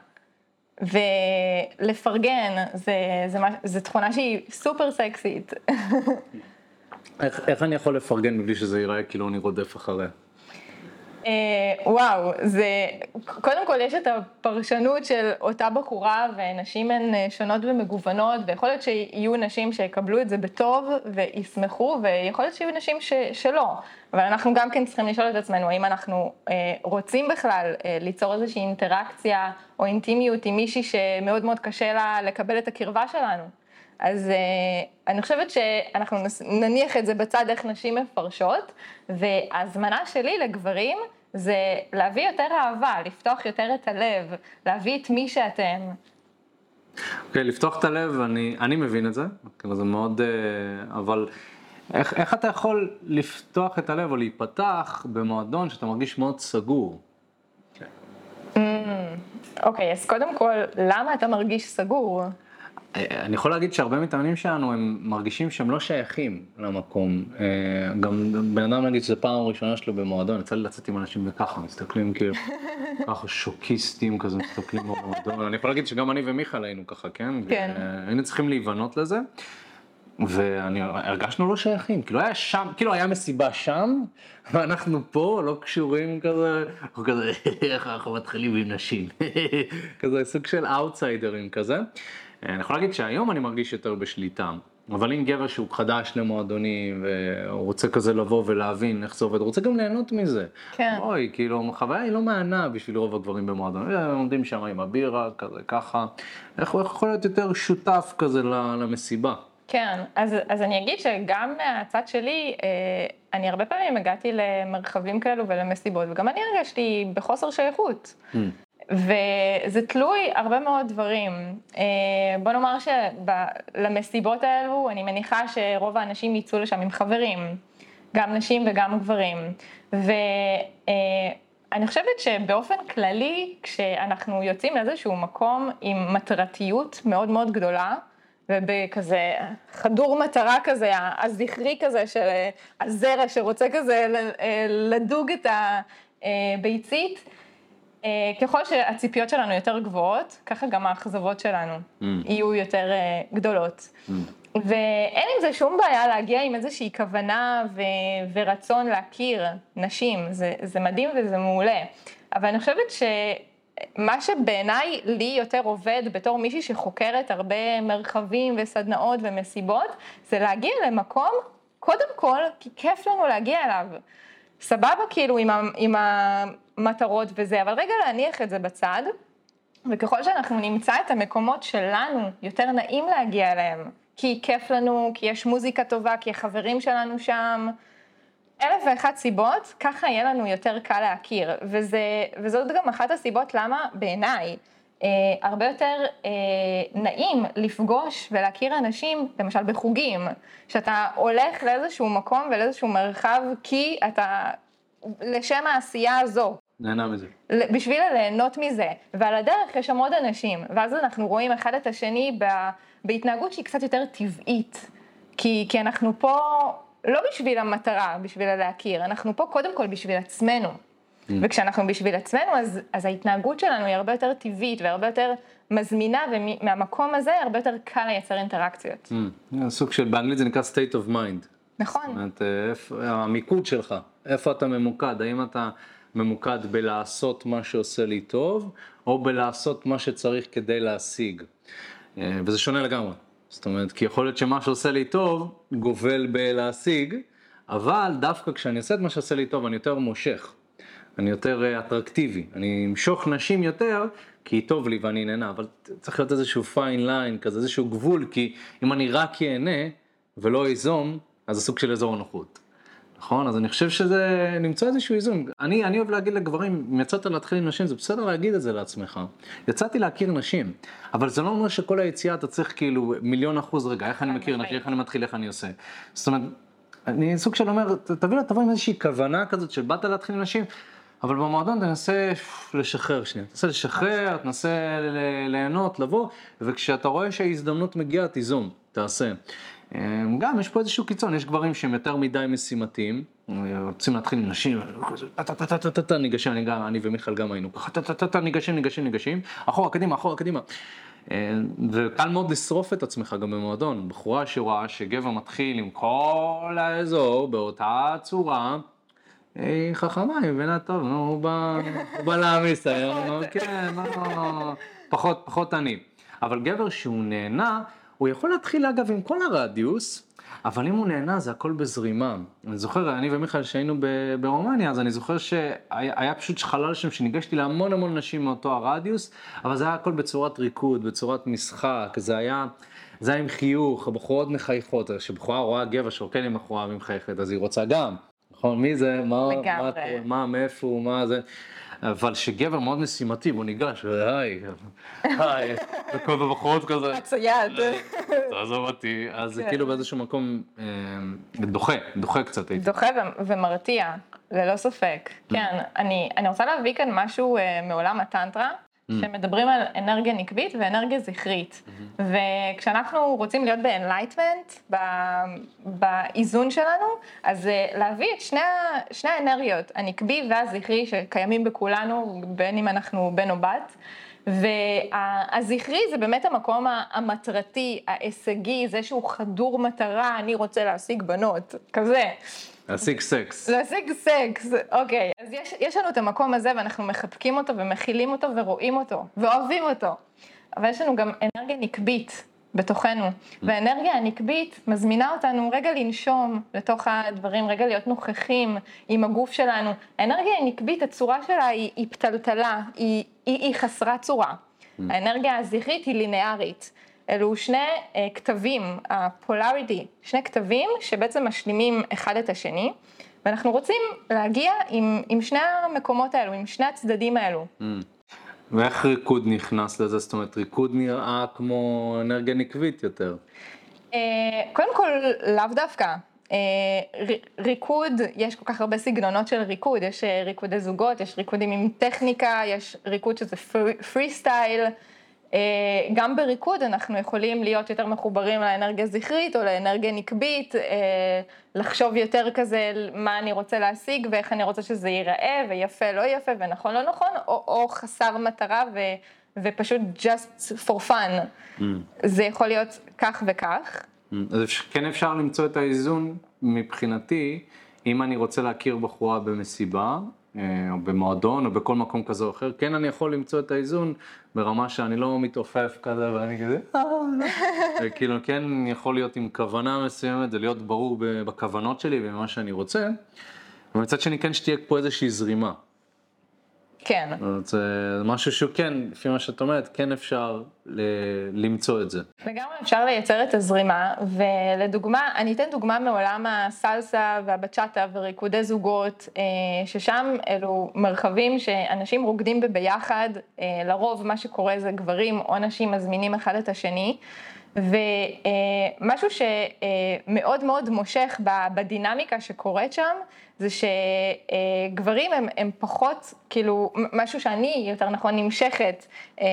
[SPEAKER 2] ולפרגן, זה, זה, זה תכונה שהיא סופר סקסית. (laughs)
[SPEAKER 1] איך, איך אני יכול לפרגן מבלי שזה ייראה כאילו אני רודף אחריה?
[SPEAKER 2] אה, וואו, זה, קודם כל יש את הפרשנות של אותה בחורה ונשים הן אה, שונות ומגוונות ויכול להיות שיהיו נשים שיקבלו את זה בטוב וישמחו ויכול להיות שיהיו נשים ש, שלא, אבל אנחנו גם כן צריכים לשאול את עצמנו האם אנחנו אה, רוצים בכלל ליצור איזושהי אינטראקציה או אינטימיות עם מישהי שמאוד מאוד קשה לה לקבל את הקרבה שלנו. אז uh, אני חושבת שאנחנו נניח את זה בצד איך נשים מפרשות, וההזמנה שלי לגברים זה להביא יותר אהבה, לפתוח יותר את הלב, להביא את מי שאתם.
[SPEAKER 1] אוקיי, okay, לפתוח את הלב, אני, אני מבין את זה, כאילו זה מאוד, uh, אבל איך, איך אתה יכול לפתוח את הלב או להיפתח במועדון שאתה מרגיש מאוד סגור?
[SPEAKER 2] Mm, אוקיי, okay, אז קודם כל, למה אתה מרגיש סגור?
[SPEAKER 1] אני יכול להגיד שהרבה מתאמנים שלנו הם מרגישים שהם לא שייכים למקום. אה, גם בן אדם נגיד שזו פעם ראשונה שלו במועדון, יצא לי לצאת עם אנשים וככה, מסתכלים כאילו, (laughs) ככה שוקיסטים כזה מסתכלים במועדון. אני יכול להגיד שגם אני ומיכאל היינו ככה, כן?
[SPEAKER 2] כן.
[SPEAKER 1] היינו צריכים להיבנות לזה. ואני הרגשנו לא שייכים, כאילו היה שם, כאילו היה מסיבה שם, (laughs) ואנחנו פה לא קשורים כזה, אנחנו כזה, (laughs) איך אנחנו מתחילים עם נשים, כזה סוג של אאוטסיידרים כזה. אני יכול להגיד שהיום אני מרגיש יותר בשליטה, אבל אם גבר שהוא חדש למועדונים, והוא רוצה כזה לבוא ולהבין איך זה עובד, הוא רוצה גם ליהנות מזה.
[SPEAKER 2] כן.
[SPEAKER 1] אוי, כאילו, החוויה היא לא מהנה בשביל רוב הגברים במועדון. הם עומדים שם עם הבירה, כזה, ככה. איך הוא יכול להיות יותר שותף כזה למסיבה?
[SPEAKER 2] כן, אז, אז אני אגיד שגם מהצד שלי, אה, אני הרבה פעמים הגעתי למרחבים כאלו ולמסיבות, וגם אני הרגשתי בחוסר שייכות. Mm. וזה תלוי הרבה מאוד דברים. אה, בוא נאמר שלמסיבות האלו, אני מניחה שרוב האנשים יצאו לשם עם חברים, גם נשים וגם גברים. ואני חושבת שבאופן כללי, כשאנחנו יוצאים לאיזשהו מקום עם מטרתיות מאוד מאוד גדולה, ובכזה חדור מטרה כזה, הזכרי כזה של הזרע שרוצה כזה לדוג את הביצית, אה, ככל שהציפיות שלנו יותר גבוהות, ככה גם האכזבות שלנו mm. יהיו יותר אה, גדולות. Mm. ואין עם זה שום בעיה להגיע עם איזושהי כוונה ו- ורצון להכיר נשים, זה, זה מדהים וזה מעולה. אבל אני חושבת שמה שבעיניי לי יותר עובד בתור מישהי שחוקרת הרבה מרחבים וסדנאות ומסיבות, זה להגיע למקום, קודם כל, כי כיף לנו להגיע אליו. סבבה כאילו עם, ה, עם המטרות וזה, אבל רגע להניח את זה בצד, וככל שאנחנו נמצא את המקומות שלנו יותר נעים להגיע אליהם, כי כיף לנו, כי יש מוזיקה טובה, כי החברים שלנו שם, אלף ואחת סיבות, ככה יהיה לנו יותר קל להכיר, וזה, וזאת גם אחת הסיבות למה בעיניי אה, הרבה יותר אה, נעים לפגוש ולהכיר אנשים, למשל בחוגים, שאתה הולך לאיזשהו מקום ולאיזשהו מרחב כי אתה, לשם העשייה הזו.
[SPEAKER 1] נהנה מזה.
[SPEAKER 2] בשביל ליהנות מזה, ועל הדרך יש שם עוד אנשים, ואז אנחנו רואים אחד את השני בהתנהגות שהיא קצת יותר טבעית, כי, כי אנחנו פה לא בשביל המטרה, בשביל להכיר, אנחנו פה קודם כל בשביל עצמנו. Mm. וכשאנחנו בשביל עצמנו, אז, אז ההתנהגות שלנו היא הרבה יותר טבעית והרבה יותר מזמינה, ומהמקום הזה הרבה יותר קל לייצר אינטראקציות.
[SPEAKER 1] Mm. סוג של, באנגלית זה נקרא state of mind.
[SPEAKER 2] נכון.
[SPEAKER 1] זאת אומרת, איפה, המיקוד שלך, איפה אתה ממוקד, האם אתה ממוקד בלעשות מה שעושה לי טוב, או בלעשות מה שצריך כדי להשיג. אה, וזה שונה לגמרי. זאת אומרת, כי יכול להיות שמה שעושה לי טוב גובל בלהשיג, אבל דווקא כשאני עושה את מה שעושה לי טוב אני יותר מושך, אני יותר אה, אטרקטיבי, אני אמשוך נשים יותר כי טוב לי ואני נהנה, אבל צריך להיות איזשהו פיין ליין כזה, איזשהו גבול, כי אם אני רק ייהנה ולא איזום, אז זה סוג של אזור הנוחות. נכון? אז אני חושב שזה, למצוא איזשהו איזון. אני, אני אוהב להגיד לגברים, אם יצאת להתחיל עם נשים, זה בסדר להגיד את זה לעצמך. יצאתי להכיר נשים, אבל זה לא אומר שכל היציאה אתה צריך כאילו מיליון אחוז רגע, איך אני מכיר נשים, איך אני מתחיל, איך אני עושה. זאת אומרת, אני סוג של אומר, תביא, תבוא עם איזושהי כוונה כזאת של באת להתחיל עם נשים, אבל במועדון תנסה לשחרר שנייה, תנסה לשחרר, תנסה ליהנות, לבוא, וכשאתה רואה שההזדמנות מגיעה, תיזום, תעשה. אמ, גם יש פה איזשהו קיצון, יש גברים שהם יותר מדי משימתיים, רוצים להתחיל עם נשים, ניגשים, אני ומיכאל גם היינו ככה, ניגשים, ניגשים, ניגשים, אחורה, קדימה, אחורה, קדימה. אמ, וקל מאוד לשרוף את עצמך גם במועדון, בחורה שרואה שגבר מתחיל עם כל האזור באותה צורה, היא חכמה, היא מבינה טוב, נו, הוא בא להעמיס היום, כן, פחות, פחות אני. אבל גבר שהוא נהנה, הוא יכול להתחיל אגב עם כל הרדיוס, אבל אם הוא נהנה זה הכל בזרימה. אני זוכר, אני ומיכאל שהיינו ברומניה, אז אני זוכר שהיה פשוט חלל שם שניגשתי להמון המון נשים מאותו הרדיוס, אבל זה היה הכל בצורת ריקוד, בצורת משחק, זה היה... זה היה עם חיוך, הבחורות מחייכות, כשבחורה רואה גבר שרוקד עם בחורה ומחייכת, אז היא רוצה גם, נכון? מי זה? מה, מה, מה, מאיפה, מה זה? אבל שגבר מאוד משימתי, הוא ניגש, היי, היי, (laughs) וכל בבחורות כזה.
[SPEAKER 2] הצייד.
[SPEAKER 1] תעזוב אותי, אז זה כאילו באיזשהו מקום אה, דוחה, דוחה קצת.
[SPEAKER 2] דוחה ומרתיע, ללא ספק. כן, אני רוצה להביא כאן משהו אה, מעולם הטנטרה. Mm. שמדברים על אנרגיה נקבית ואנרגיה זכרית. Mm-hmm. וכשאנחנו רוצים להיות ב-enlightenment, באיזון שלנו, אז אה, להביא את שני, שני האנרגיות, הנקבי והזכרי שקיימים בכולנו, בין אם אנחנו בן או בת. והזכרי זה באמת המקום המטרתי, ההישגי, זה שהוא חדור מטרה, אני רוצה להשיג בנות, כזה.
[SPEAKER 1] להשיג סקס.
[SPEAKER 2] להשיג סקס, אוקיי. אז יש, יש לנו את המקום הזה ואנחנו מחבקים אותו ומכילים אותו ורואים אותו ואוהבים אותו. אבל יש לנו גם אנרגיה נקבית בתוכנו, והאנרגיה הנקבית מזמינה אותנו רגע לנשום לתוך הדברים, רגע להיות נוכחים עם הגוף שלנו. האנרגיה הנקבית, הצורה שלה היא, היא פתלתלה, היא, היא, היא חסרת צורה. האנרגיה הזכרית היא לינארית. אלו שני uh, כתבים, הפולריטי, שני כתבים שבעצם משלימים אחד את השני, ואנחנו רוצים להגיע עם, עם שני המקומות האלו, עם שני הצדדים האלו. Mm.
[SPEAKER 1] ואיך ריקוד נכנס לזה? זאת אומרת, ריקוד נראה כמו אנרגיה נקבית יותר.
[SPEAKER 2] Uh, קודם כל, לאו דווקא. Uh, ריקוד, יש כל כך הרבה סגנונות של ריקוד, יש ריקודי זוגות, יש ריקודים עם טכניקה, יש ריקוד שזה פרי סטייל. אה, גם בריקוד אנחנו יכולים להיות יותר מחוברים לאנרגיה זכרית או לאנרגיה נקבית, אה, לחשוב יותר כזה מה אני רוצה להשיג ואיך אני רוצה שזה ייראה ויפה לא יפה ונכון לא נכון, או, או חסר מטרה ו, ופשוט just for fun. Mm. זה יכול להיות כך וכך.
[SPEAKER 1] Mm. אז כן אפשר למצוא את האיזון מבחינתי, אם אני רוצה להכיר בחורה במסיבה, או במועדון או בכל מקום כזה או אחר, כן אני יכול למצוא את האיזון ברמה שאני לא מתעופף כזה ואני כזה, אה. (laughs) כאילו כן יכול להיות עם כוונה מסוימת ולהיות ברור בכוונות שלי ובמה שאני רוצה, ומצד שני כן שתהיה פה איזושהי זרימה.
[SPEAKER 2] כן.
[SPEAKER 1] זה משהו שהוא כן, לפי מה שאת אומרת, כן אפשר למצוא את זה.
[SPEAKER 2] לגמרי אפשר לייצר את הזרימה, ולדוגמה, אני אתן דוגמה מעולם הסלסה והבצ'אטה וריקודי זוגות, אה, ששם אלו מרחבים שאנשים רוקדים בביחד, אה, לרוב מה שקורה זה גברים או נשים מזמינים אחד את השני. ומשהו שמאוד מאוד מושך בדינמיקה שקורית שם, זה שגברים הם, הם פחות, כאילו, משהו שאני, יותר נכון, נמשכת אה,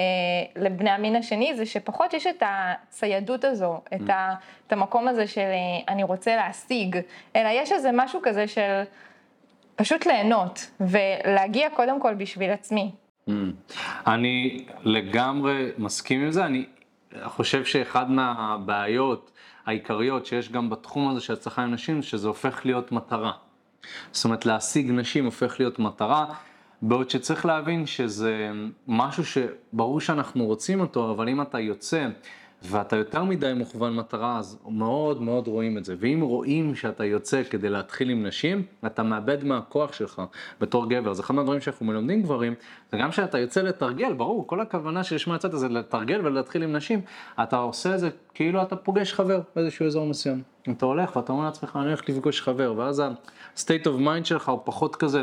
[SPEAKER 2] לבני המין השני, זה שפחות יש את הציידות הזו, את, mm. ה, את המקום הזה של אה, אני רוצה להשיג, אלא יש איזה משהו כזה של פשוט ליהנות, ולהגיע קודם כל בשביל עצמי. Mm.
[SPEAKER 1] אני לגמרי מסכים עם זה, אני חושב שאחד מהבעיות העיקריות שיש גם בתחום הזה של הצלחה עם נשים, שזה הופך להיות מטרה. זאת אומרת, להשיג נשים הופך להיות מטרה, בעוד שצריך להבין שזה משהו שברור שאנחנו רוצים אותו, אבל אם אתה יוצא ואתה יותר מדי מוכוון מטרה, אז מאוד מאוד רואים את זה. ואם רואים שאתה יוצא כדי להתחיל עם נשים, אתה מאבד מהכוח שלך בתור גבר. זה אחד מהדברים שאנחנו מלמדים גברים, זה גם שאתה יוצא לתרגל, ברור, כל הכוונה שלשמה יצאת זה לתרגל ולהתחיל עם נשים, אתה עושה את זה כאילו אתה פוגש חבר באיזשהו אזור מסוים. אתה הולך ואתה אומר לעצמך, אני הולך לפגוש חבר, ואז ה-state of mind שלך הוא פחות כזה.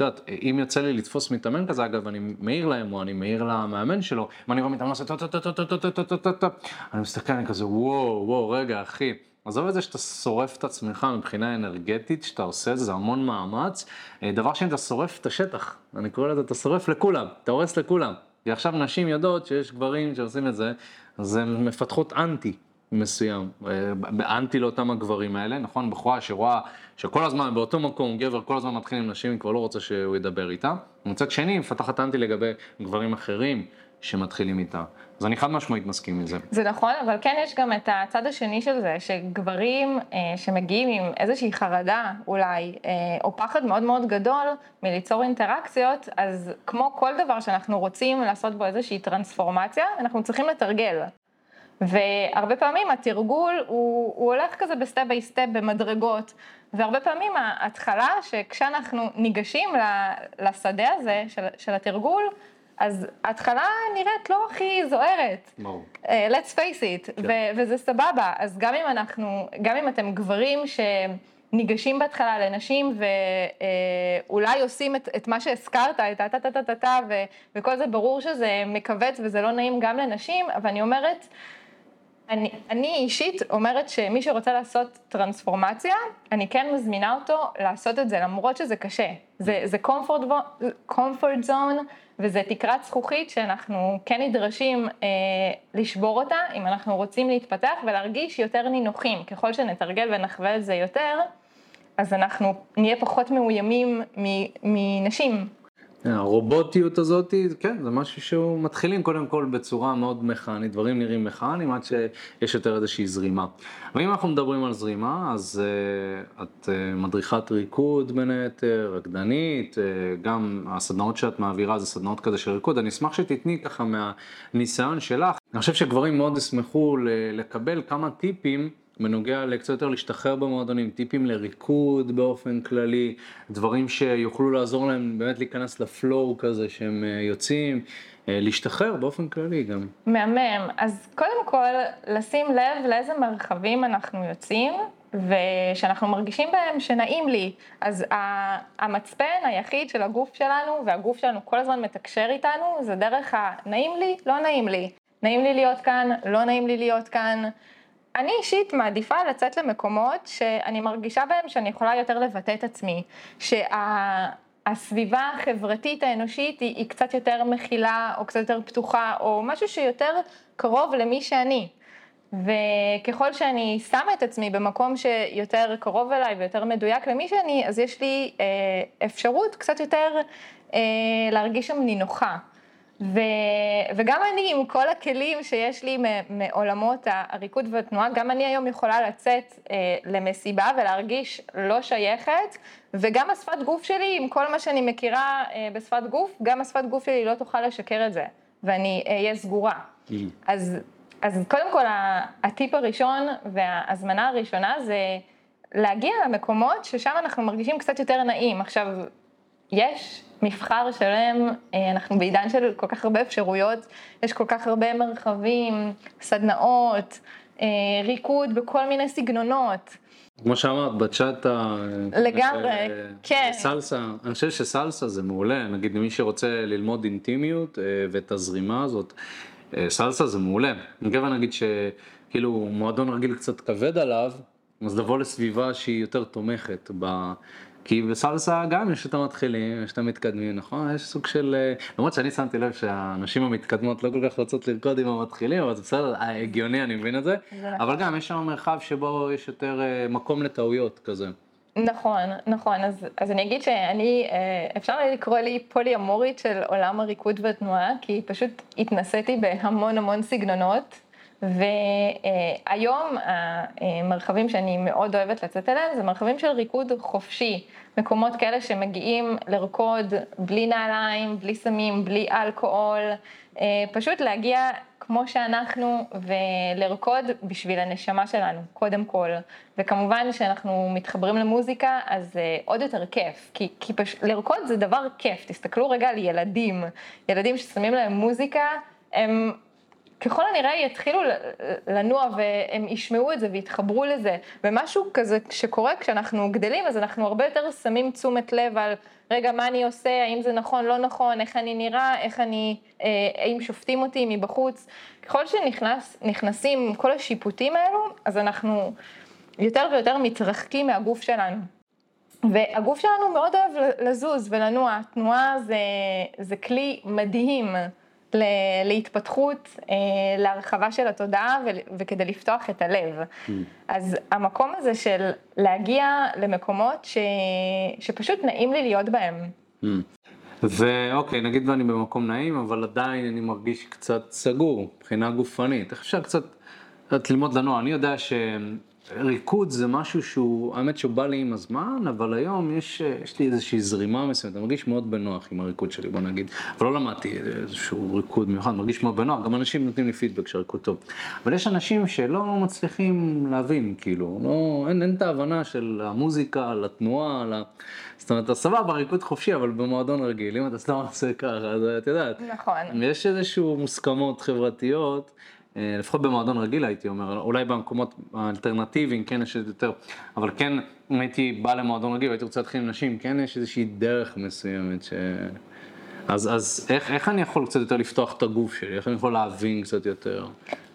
[SPEAKER 1] את יודעת, אם יוצא לי לתפוס מתאמן כזה, אגב, אני מעיר להם, או אני מעיר למאמן שלו, אם אני רואה מתאמן עושה טו-טו-טו-טו-טו-טו-טו-טו, אני מסתכל, אני כזה, וואו, וואו, רגע, אחי. עזוב את זה שאתה שורף את עצמך מבחינה אנרגטית, שאתה עושה את זה, זה המון מאמץ. דבר שני, אתה שורף את השטח. אני קורא לזה, אתה שורף לכולם, אתה הורס לכולם. כי עכשיו נשים יודעות שיש גברים שעושים את זה, אז הן מפתחות אנטי. מסוים, אה, אנטי לאותם הגברים האלה, נכון? בחורה שרואה שכל הזמן באותו מקום גבר כל הזמן מתחיל עם נשים, היא כבר לא רוצה שהוא ידבר איתה. ומצד שני, מפתחת אנטי לגבי גברים אחרים שמתחילים איתה. אז אני חד משמעית מסכים עם זה.
[SPEAKER 2] זה נכון, אבל כן יש גם את הצד השני של זה, שגברים אה, שמגיעים עם איזושהי חרדה אולי, אה, או פחד מאוד מאוד גדול מליצור אינטראקציות, אז כמו כל דבר שאנחנו רוצים לעשות בו איזושהי טרנספורמציה, אנחנו צריכים לתרגל. והרבה פעמים התרגול הוא, הוא הולך כזה ב step by step במדרגות, והרבה פעמים ההתחלה שכשאנחנו ניגשים לשדה הזה של, של התרגול, אז ההתחלה נראית לא הכי זוהרת. ברור. Uh, let's face it, כן. ו- וזה סבבה. אז גם אם אנחנו, גם אם אתם גברים שניגשים בהתחלה לנשים ואולי uh, עושים את, את מה שהזכרת, את הטה-טה-טה-טה, וכל זה ברור שזה מכווץ וזה לא נעים גם לנשים, אבל אני אומרת, אני, אני אישית אומרת שמי שרוצה לעשות טרנספורמציה, אני כן מזמינה אותו לעשות את זה, למרות שזה קשה. זה, זה comfort, comfort zone, וזה תקרת זכוכית שאנחנו כן נדרשים אה, לשבור אותה, אם אנחנו רוצים להתפתח ולהרגיש יותר נינוחים. ככל שנתרגל ונחווה את זה יותר, אז אנחנו נהיה פחות מאוימים מנשים.
[SPEAKER 1] הרובוטיות הזאת, כן, זה משהו שהוא מתחילים קודם כל בצורה מאוד מכנית, דברים נראים מכניים עד שיש יותר איזושהי זרימה. ואם אנחנו מדברים על זרימה, אז uh, את uh, מדריכת ריקוד בין היתר, רקדנית, uh, גם הסדנאות שאת מעבירה זה סדנאות כזה של ריקוד, אני אשמח שתתני ככה מהניסיון שלך. אני חושב שגברים מאוד ישמחו לקבל כמה טיפים. בנוגע לקצת יותר להשתחרר במועדונים, טיפים לריקוד באופן כללי, דברים שיוכלו לעזור להם באמת להיכנס לפלואו כזה שהם אה, יוצאים, אה, להשתחרר באופן כללי גם.
[SPEAKER 2] מהמם, אז קודם כל לשים לב לאיזה מרחבים אנחנו יוצאים. ושאנחנו מרגישים בהם שנעים לי, אז המצפן היחיד של הגוף שלנו, והגוף שלנו כל הזמן מתקשר איתנו, זה דרך הנעים לי, לא נעים לי. נעים לי להיות כאן, לא נעים לי להיות כאן. אני אישית מעדיפה לצאת למקומות שאני מרגישה בהם שאני יכולה יותר לבטא את עצמי, שהסביבה החברתית האנושית היא, היא קצת יותר מכילה או קצת יותר פתוחה או משהו שיותר קרוב למי שאני. וככל שאני שמה את עצמי במקום שיותר קרוב אליי ויותר מדויק למי שאני, אז יש לי אה, אפשרות קצת יותר אה, להרגיש שם נינוחה. ו, וגם אני, עם כל הכלים שיש לי מעולמות הריקוד והתנועה, גם אני היום יכולה לצאת אה, למסיבה ולהרגיש לא שייכת, וגם השפת גוף שלי, עם כל מה שאני מכירה אה, בשפת גוף, גם השפת גוף שלי לא תוכל לשקר את זה, ואני אהיה סגורה. Mm. אז, אז קודם כל, הטיפ הראשון וההזמנה הראשונה זה להגיע למקומות ששם אנחנו מרגישים קצת יותר נעים. עכשיו, יש מבחר שלם, אה, אנחנו בעידן של כל כך הרבה אפשרויות, יש כל כך הרבה מרחבים, סדנאות, אה, ריקוד בכל מיני סגנונות.
[SPEAKER 1] כמו שאמרת, בצ'אט ה...
[SPEAKER 2] לגמרי, כן.
[SPEAKER 1] סלסה, אני חושב שסלסה זה מעולה, נגיד למי שרוצה ללמוד אינטימיות ואת הזרימה הזאת, סלסה זה מעולה. אני כבר נגיד שכאילו מועדון רגיל קצת כבד עליו, אז לבוא לסביבה שהיא יותר תומכת ב... כי בסלסה גם יש את המתחילים, יש את המתקדמים, נכון? יש סוג של... אה, למרות שאני שמתי לב שהנשים המתקדמות לא כל כך רוצות לרקוד עם המתחילים, אבל זה בסדר, אה, הגיוני, אני מבין את זה. זה נכון. אבל גם יש שם מרחב שבו יש יותר אה, מקום לטעויות כזה.
[SPEAKER 2] נכון, נכון, אז, אז אני אגיד שאני, אפשר לקרוא לי פולי אמורית של עולם הריקוד והתנועה, כי פשוט התנסיתי בהמון המון סגנונות, והיום המרחבים שאני מאוד אוהבת לצאת אליהם זה מרחבים של ריקוד חופשי, מקומות כאלה שמגיעים לרקוד בלי נעליים, בלי סמים, בלי אלכוהול, פשוט להגיע כמו שאנחנו ולרקוד בשביל הנשמה שלנו, קודם כל. וכמובן שאנחנו מתחברים למוזיקה, אז עוד יותר כיף, כי, כי פש... לרקוד זה דבר כיף, תסתכלו רגע על ילדים, ילדים ששמים להם מוזיקה, הם ככל הנראה יתחילו לנוע והם ישמעו את זה ויתחברו לזה, ומשהו כזה שקורה כשאנחנו גדלים, אז אנחנו הרבה יותר שמים תשומת לב על, רגע, מה אני עושה, האם זה נכון, לא נכון, איך אני נראה, איך אני, אה, האם שופטים אותי מבחוץ. ככל שנכנסים כל השיפוטים האלו, אז אנחנו יותר ויותר מתרחקים מהגוף שלנו. והגוף שלנו מאוד אוהב לזוז ולנוע, תנועה זה, זה כלי מדהים. להתפתחות, אה, להרחבה של התודעה וכדי לפתוח את הלב. Mm. אז המקום הזה של להגיע למקומות ש... שפשוט נעים לי להיות בהם. Mm.
[SPEAKER 1] ואוקיי, נגיד ואני במקום נעים, אבל עדיין אני מרגיש קצת סגור מבחינה גופנית. איך אפשר קצת ללמוד לנוע? אני יודע ש... ריקוד זה משהו שהוא, האמת שהוא בא לי עם הזמן, אבל היום יש, יש לי איזושהי זרימה מסוימת, אני מרגיש מאוד בנוח עם הריקוד שלי, בוא נגיד. אבל לא למדתי איזשהו ריקוד מיוחד, מרגיש מאוד בנוח, גם אנשים נותנים לי פידבק שהריקוד טוב. אבל יש אנשים שלא מצליחים להבין, כאילו, לא, אין, אין את ההבנה של המוזיקה, לתנועה, לה... זאת אומרת, אתה סבבה, ריקוד חופשי, אבל במועדון רגיל, אם אתה סתם עושה ככה, אז את יודעת.
[SPEAKER 2] נכון.
[SPEAKER 1] יש איזשהו מוסכמות חברתיות. אה, לפחות במועדון רגיל הייתי אומר, אולי במקומות האלטרנטיביים כן יש יותר, אבל כן אם הייתי בא למועדון רגיל והייתי רוצה להתחיל עם נשים, כן יש איזושהי דרך מסוימת ש... אז, אז איך, איך אני יכול קצת יותר לפתוח את הגוף שלי, איך אני יכול להבין קצת יותר?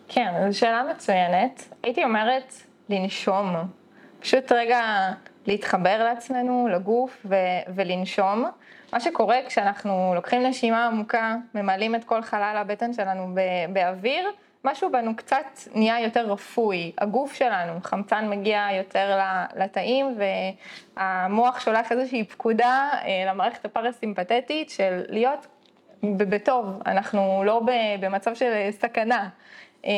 [SPEAKER 2] כן, זו שאלה מצוינת. הייתי אומרת לנשום, פשוט רגע להתחבר לעצמנו, לגוף ו- ולנשום. מה שקורה כשאנחנו לוקחים נשימה עמוקה, ממלאים את כל חלל הבטן שלנו באוויר, משהו בנו קצת נהיה יותר רפוי, הגוף שלנו, חמצן מגיע יותר לתאים והמוח שולח איזושהי פקודה אה, למערכת הפרסימפטית של להיות בטוב, אנחנו לא במצב של סכנה. אה,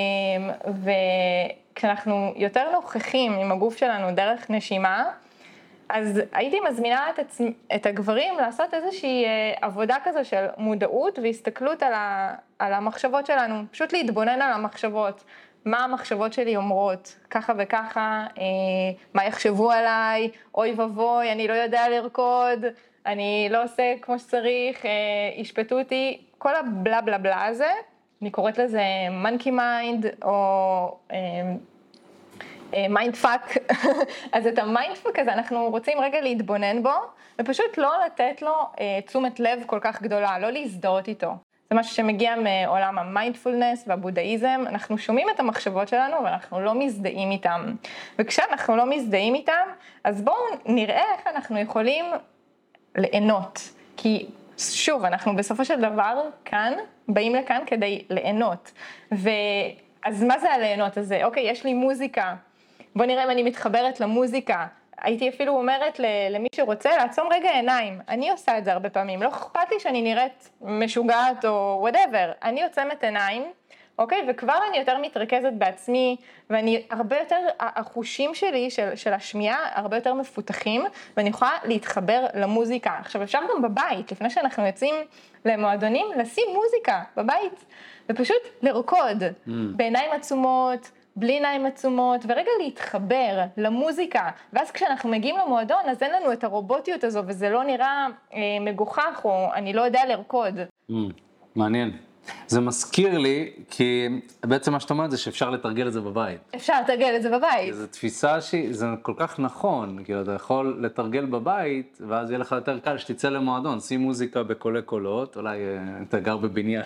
[SPEAKER 2] וכשאנחנו יותר נוכחים עם הגוף שלנו דרך נשימה, אז הייתי מזמינה את, עצמ... את הגברים לעשות איזושהי אה, עבודה כזו של מודעות והסתכלות על, ה... על המחשבות שלנו, פשוט להתבונן על המחשבות, מה המחשבות שלי אומרות, ככה וככה, אה, מה יחשבו עליי, אוי ואבוי, אני לא יודע לרקוד, אני לא עושה כמו שצריך, אה, ישפטו אותי, כל הבלה בלה בלה הזה, אני קוראת לזה monkey mind, או... אה, mind אה, fuck, (laughs) אז את ה mind fuck הזה אנחנו רוצים רגע להתבונן בו, ופשוט לא לתת לו אה, תשומת לב כל כך גדולה, לא להזדהות איתו. זה משהו שמגיע מעולם המיינדפולנס והבודהיזם, אנחנו שומעים את המחשבות שלנו ואנחנו לא מזדהים איתם. וכשאנחנו לא מזדהים איתם, אז בואו נראה איך אנחנו יכולים ליהנות. כי שוב, אנחנו בסופו של דבר כאן, באים לכאן כדי ליהנות. ואז מה זה הליהנות הזה? אוקיי, יש לי מוזיקה, בוא נראה אם אני מתחברת למוזיקה. הייתי אפילו אומרת למי שרוצה לעצום רגע עיניים. אני עושה את זה הרבה פעמים, לא אכפת לי שאני נראית משוגעת או whatever. אני עוצמת עיניים, אוקיי? וכבר אני יותר מתרכזת בעצמי, ואני הרבה יותר, החושים שלי של, של השמיעה הרבה יותר מפותחים, ואני יכולה להתחבר למוזיקה. עכשיו אפשר גם בבית, לפני שאנחנו יוצאים למועדונים, לשים מוזיקה בבית, ופשוט לרקוד, mm. בעיניים עצומות. בלי עיניים עצומות, ורגע להתחבר למוזיקה. ואז כשאנחנו מגיעים למועדון, אז אין לנו את הרובוטיות הזו, וזה לא נראה אה, מגוחך, או אני לא יודע לרקוד.
[SPEAKER 1] Mm, מעניין. זה מזכיר לי, כי בעצם מה שאת אומרת זה שאפשר לתרגל את זה בבית.
[SPEAKER 2] אפשר לתרגל את זה בבית.
[SPEAKER 1] זו תפיסה שהיא, זה כל כך נכון, כאילו אתה יכול לתרגל בבית, ואז יהיה לך יותר קל שתצא למועדון, שים מוזיקה בקולי קולות, אולי אה, אתה גר בבניין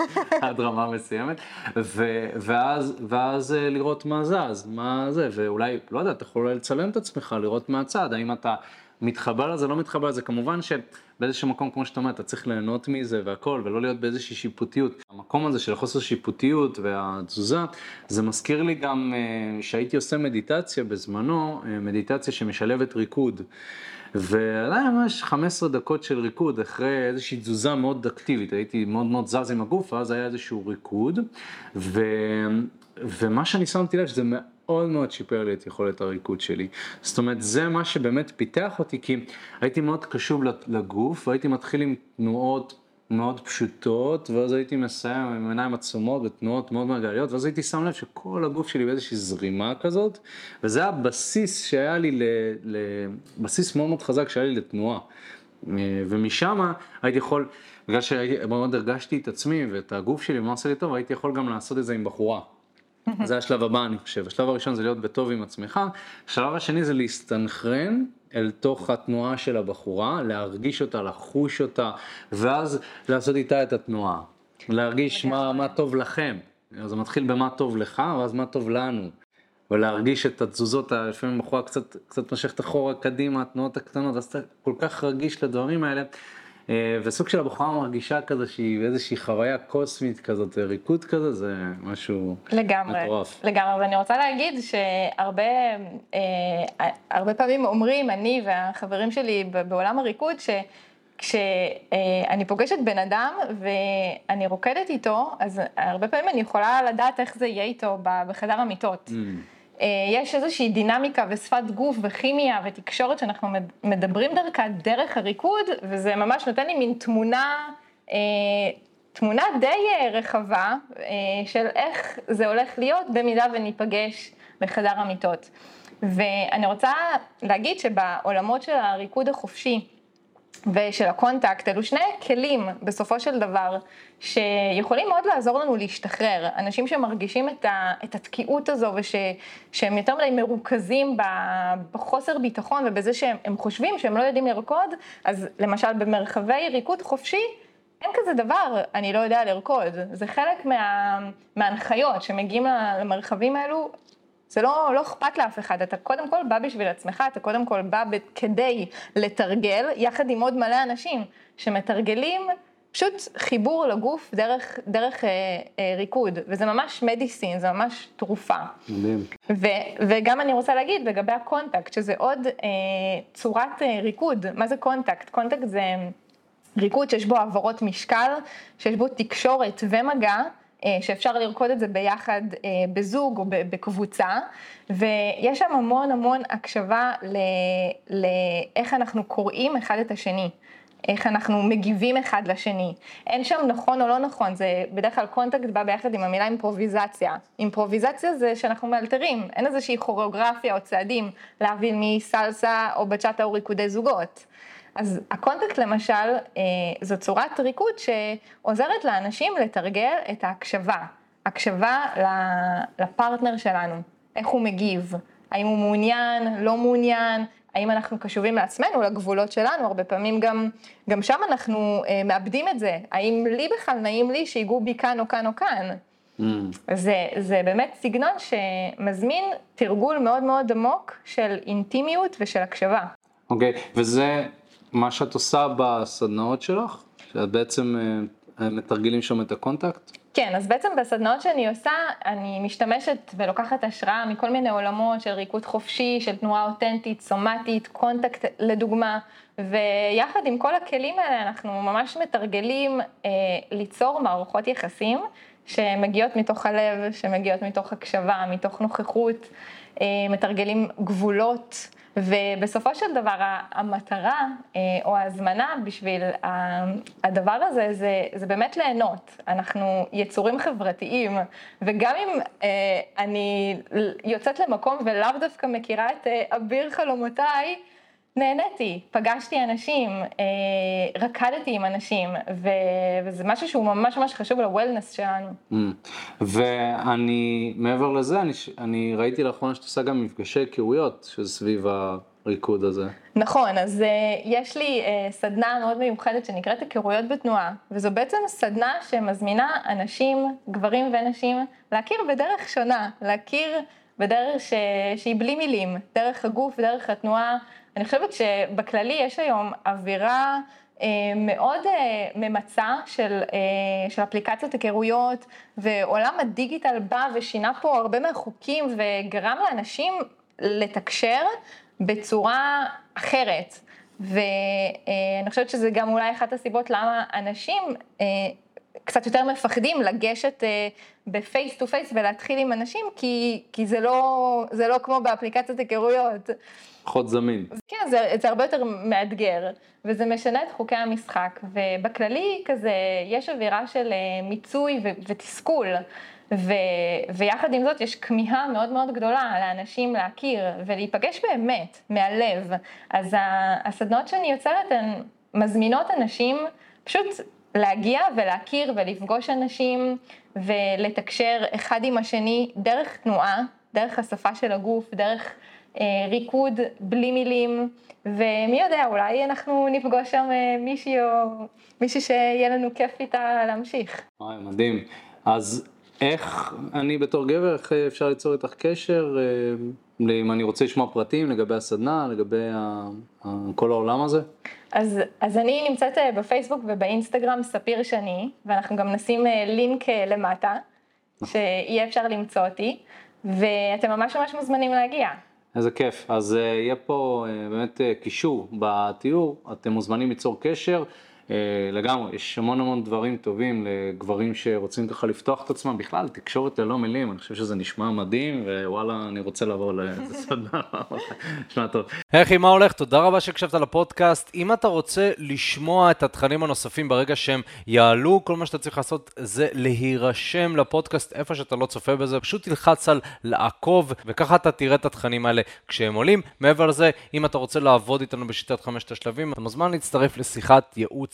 [SPEAKER 1] (laughs) עד רמה מסוימת, ו, ואז, ואז אה, לראות מה זז, מה זה, ואולי, לא יודע, אתה יכול לצלם את עצמך, לראות מהצד, האם אתה מתחבר לזה, לא מתחבר לזה, כמובן ש... באיזשהו מקום, כמו שאתה אומר, אתה צריך ליהנות מזה והכל, ולא להיות באיזושהי שיפוטיות. המקום הזה של החוסר שיפוטיות והתזוזה, זה מזכיר לי גם אה, שהייתי עושה מדיטציה בזמנו, אה, מדיטציה שמשלבת ריקוד. והיה ממש 15 דקות של ריקוד אחרי איזושהי תזוזה מאוד אקטיבית, הייתי מאוד מאוד זז עם הגוף, ואז היה איזשהו ריקוד, ו... ומה שאני שמתי לב שזה מאוד מאוד שיפר לי את יכולת הריקוד שלי. זאת אומרת, זה מה שבאמת פיתח אותי, כי הייתי מאוד קשוב לגוף, והייתי מתחיל עם תנועות מאוד פשוטות, ואז הייתי מסיים עם עיניים עצומות ותנועות מאוד מרגליות, ואז הייתי שם לב שכל הגוף שלי באיזושהי זרימה כזאת, וזה היה בסיס שהיה לי, בסיס מאוד מאוד חזק שהיה לי לתנועה. ומשם הייתי יכול, בגלל שמאוד הרגשתי את עצמי ואת הגוף שלי ומה עושה לי טוב, הייתי יכול גם לעשות את זה עם בחורה. זה השלב הבא אני חושב, השלב הראשון זה להיות בטוב עם עצמך, השלב השני זה להסתנכרן אל תוך התנועה של הבחורה, להרגיש אותה, לחוש אותה, ואז לעשות איתה את התנועה, להרגיש מה, מה טוב לכם, אז זה מתחיל במה טוב לך, ואז מה טוב לנו, ולהרגיש את התזוזות, לפעמים בחורה קצת, קצת משכת אחורה קדימה, התנועות הקטנות, אז אתה כל כך רגיש לדברים האלה. אה, וסוג של הבחורה מרגישה כזה שהיא באיזושהי חוויה קוסמית כזאת, ריקוד כזה, זה משהו
[SPEAKER 2] לגמרי,
[SPEAKER 1] מטורף.
[SPEAKER 2] לגמרי, ואני רוצה להגיד שהרבה אה, פעמים אומרים, אני והחברים שלי בעולם הריקוד, ש... כשאני אה, פוגשת בן אדם ואני רוקדת איתו, אז הרבה פעמים אני יכולה לדעת איך זה יהיה איתו בחדר המיטות. Mm. אה, יש איזושהי דינמיקה ושפת גוף וכימיה ותקשורת שאנחנו מדברים דרכה דרך הריקוד, וזה ממש נותן לי מין תמונה, אה, תמונה די אה, רחבה של איך זה הולך להיות במידה וניפגש בחדר המיטות. ואני רוצה להגיד שבעולמות של הריקוד החופשי, ושל ה contact, אלו שני כלים בסופו של דבר שיכולים מאוד לעזור לנו להשתחרר. אנשים שמרגישים את, ה, את התקיעות הזו ושהם יותר מדי מרוכזים בחוסר ביטחון ובזה שהם חושבים שהם לא יודעים לרקוד, אז למשל במרחבי ריקוד חופשי, אין כזה דבר, אני לא יודע לרקוד. זה חלק מה, מההנחיות שמגיעים למרחבים האלו, זה לא, לא אכפת לאף אחד, אתה קודם כל בא בשביל עצמך, אתה קודם כל בא כדי לתרגל, יחד עם עוד מלא אנשים שמתרגלים פשוט חיבור לגוף דרך, דרך אה, אה, ריקוד, וזה ממש medicine, זה ממש תרופה. מדהים. וגם אני רוצה להגיד לגבי ה contact, שזה עוד אה, צורת אה, ריקוד, מה זה contact? contact זה ריקוד שיש בו העברות משקל, שיש בו תקשורת ומגע. אה, שאפשר לרקוד את זה ביחד אה, בזוג או בקבוצה, ויש שם המון המון הקשבה לאיך אנחנו קוראים אחד את השני. איך אנחנו מגיבים אחד לשני. אין שם נכון או לא נכון, זה בדרך כלל contact בא ביחד עם המילה אימפרוביזציה. אימפרוביזציה זה שאנחנו מאלתרים, אין איזושהי כוריאוגרפיה או צעדים להבין מסלסה או בצ'אטה או ריקודי זוגות. אז ה contact למשל, אה, זו צורת ריקוד שעוזרת לאנשים לתרגל את ההקשבה. הקשבה לפרטנר שלנו, איך הוא מגיב, האם הוא מעוניין, לא מעוניין, האם אנחנו קשובים לעצמנו, לגבולות שלנו, הרבה פעמים גם, גם שם אנחנו אה, מאבדים את זה, האם לי בכלל נעים לי שיגעו בי כאן או כאן או כאן. Mm. זה, זה באמת סגנון שמזמין תרגול מאוד מאוד עמוק של אינטימיות ושל הקשבה.
[SPEAKER 1] אוקיי, okay, וזה מה שאת עושה בסדנאות שלך? שאת בעצם אה, מתרגלים שם את ה contact?
[SPEAKER 2] כן, אז בעצם בסדנאות שאני עושה, אני משתמשת ולוקחת השראה מכל מיני עולמות של ריקוד חופשי, של תנועה אותנטית, סומטית, contact לדוגמה, ויחד עם כל הכלים האלה אנחנו ממש מתרגלים אה, ליצור מערכות יחסים שמגיעות מתוך הלב, שמגיעות מתוך הקשבה, מתוך נוכחות. מתרגלים גבולות. ובסופו של דבר המטרה אה, או ההזמנה בשביל הדבר הזה זה, זה באמת ליהנות. אנחנו יצורים חברתיים, וגם אם אה, אני יוצאת למקום ולאו דווקא מכירה את אה, אביר חלומותיי, נהניתי, פגשתי אנשים, רקדתי עם אנשים, וזה משהו שהוא ממש ממש חשוב לוולנס שלנו. Mm.
[SPEAKER 1] ואני, מעבר לזה, אני, אני ראיתי לאחרונה שאת עושה גם מפגשי היכרויות, שזה סביב הריקוד הזה.
[SPEAKER 2] נכון, אז uh, יש לי uh, סדנה מאוד מיוחדת שנקראת היכרויות בתנועה, וזו בעצם סדנה שמזמינה אנשים, גברים ונשים, להכיר בדרך שונה, להכיר בדרך ש... שהיא בלי מילים, דרך הגוף, דרך התנועה. אני חושבת שבכללי יש היום אווירה אה, מאוד אה, ממצה של, אה, של אפליקציות היכרויות, ועולם הדיגיטל בא ושינה פה הרבה מהחוקים וגרם לאנשים לתקשר בצורה אחרת. ואני חושבת שזה גם אולי אחת הסיבות למה אנשים קצת יותר מפחדים לגשת ב face to face ולהתחיל עם אנשים, כי, כי זה, לא, זה לא כמו באפליקציות היכרויות.
[SPEAKER 1] פחות זמין.
[SPEAKER 2] כן, זה, זה הרבה יותר מאתגר, וזה משנה את חוקי המשחק, ובכללי כזה יש אווירה של מיצוי ו- ותסכול. ו, ויחד עם זאת יש כמיהה מאוד מאוד גדולה לאנשים להכיר ולהיפגש באמת, מהלב. אז הסדנות שאני יוצרת הן מזמינות אנשים פשוט להגיע ולהכיר ולפגוש אנשים ולתקשר אחד עם השני דרך תנועה, דרך השפה של הגוף, דרך אה, ריקוד בלי מילים, ומי יודע, אולי אנחנו נפגוש שם אה, מישהי או מישהי שיהיה לנו כיף איתה להמשיך.
[SPEAKER 1] וואי, מדהים. אז איך אני בתור גבר, איך אפשר ליצור איתך קשר, אה, אם אני רוצה לשמוע פרטים לגבי הסדנה, לגבי ה, ה, כל העולם הזה?
[SPEAKER 2] אז, אז אני נמצאת אה, בפייסבוק ובאינסטגרם ספיר שני, ואנחנו גם נשים אה, לינק למטה, שיהיה אפשר למצוא אותי, ואתם ממש ממש מוזמנים להגיע.
[SPEAKER 1] איזה כיף, אז יהיה פה באמת קישור בתיאור, אתם מוזמנים ליצור קשר. אה, לגמרי, יש המון המון דברים טובים לגברים שרוצים ככה לפתוח את עצמם, בכלל תקשורת ללא מילים, אני חושב שזה נשמע מדהים, ווואלה, אני רוצה לעבור לסדנה, (laughs) נשמע טוב.
[SPEAKER 3] היי מה הולך? תודה רבה שהקשבת לפודקאסט. אם אתה רוצה לשמוע את התכנים הנוספים ברגע שהם יעלו, כל מה שאתה צריך לעשות זה להירשם לפודקאסט איפה שאתה לא צופה בזה, פשוט תלחץ על לעקוב, וככה אתה תראה את התכנים האלה כשהם עולים. מעבר לזה, אם אתה רוצה לעבוד איתנו בשיטת חמשת השלבים, אתה מוזמן להצטרף לשיחת ייעוץ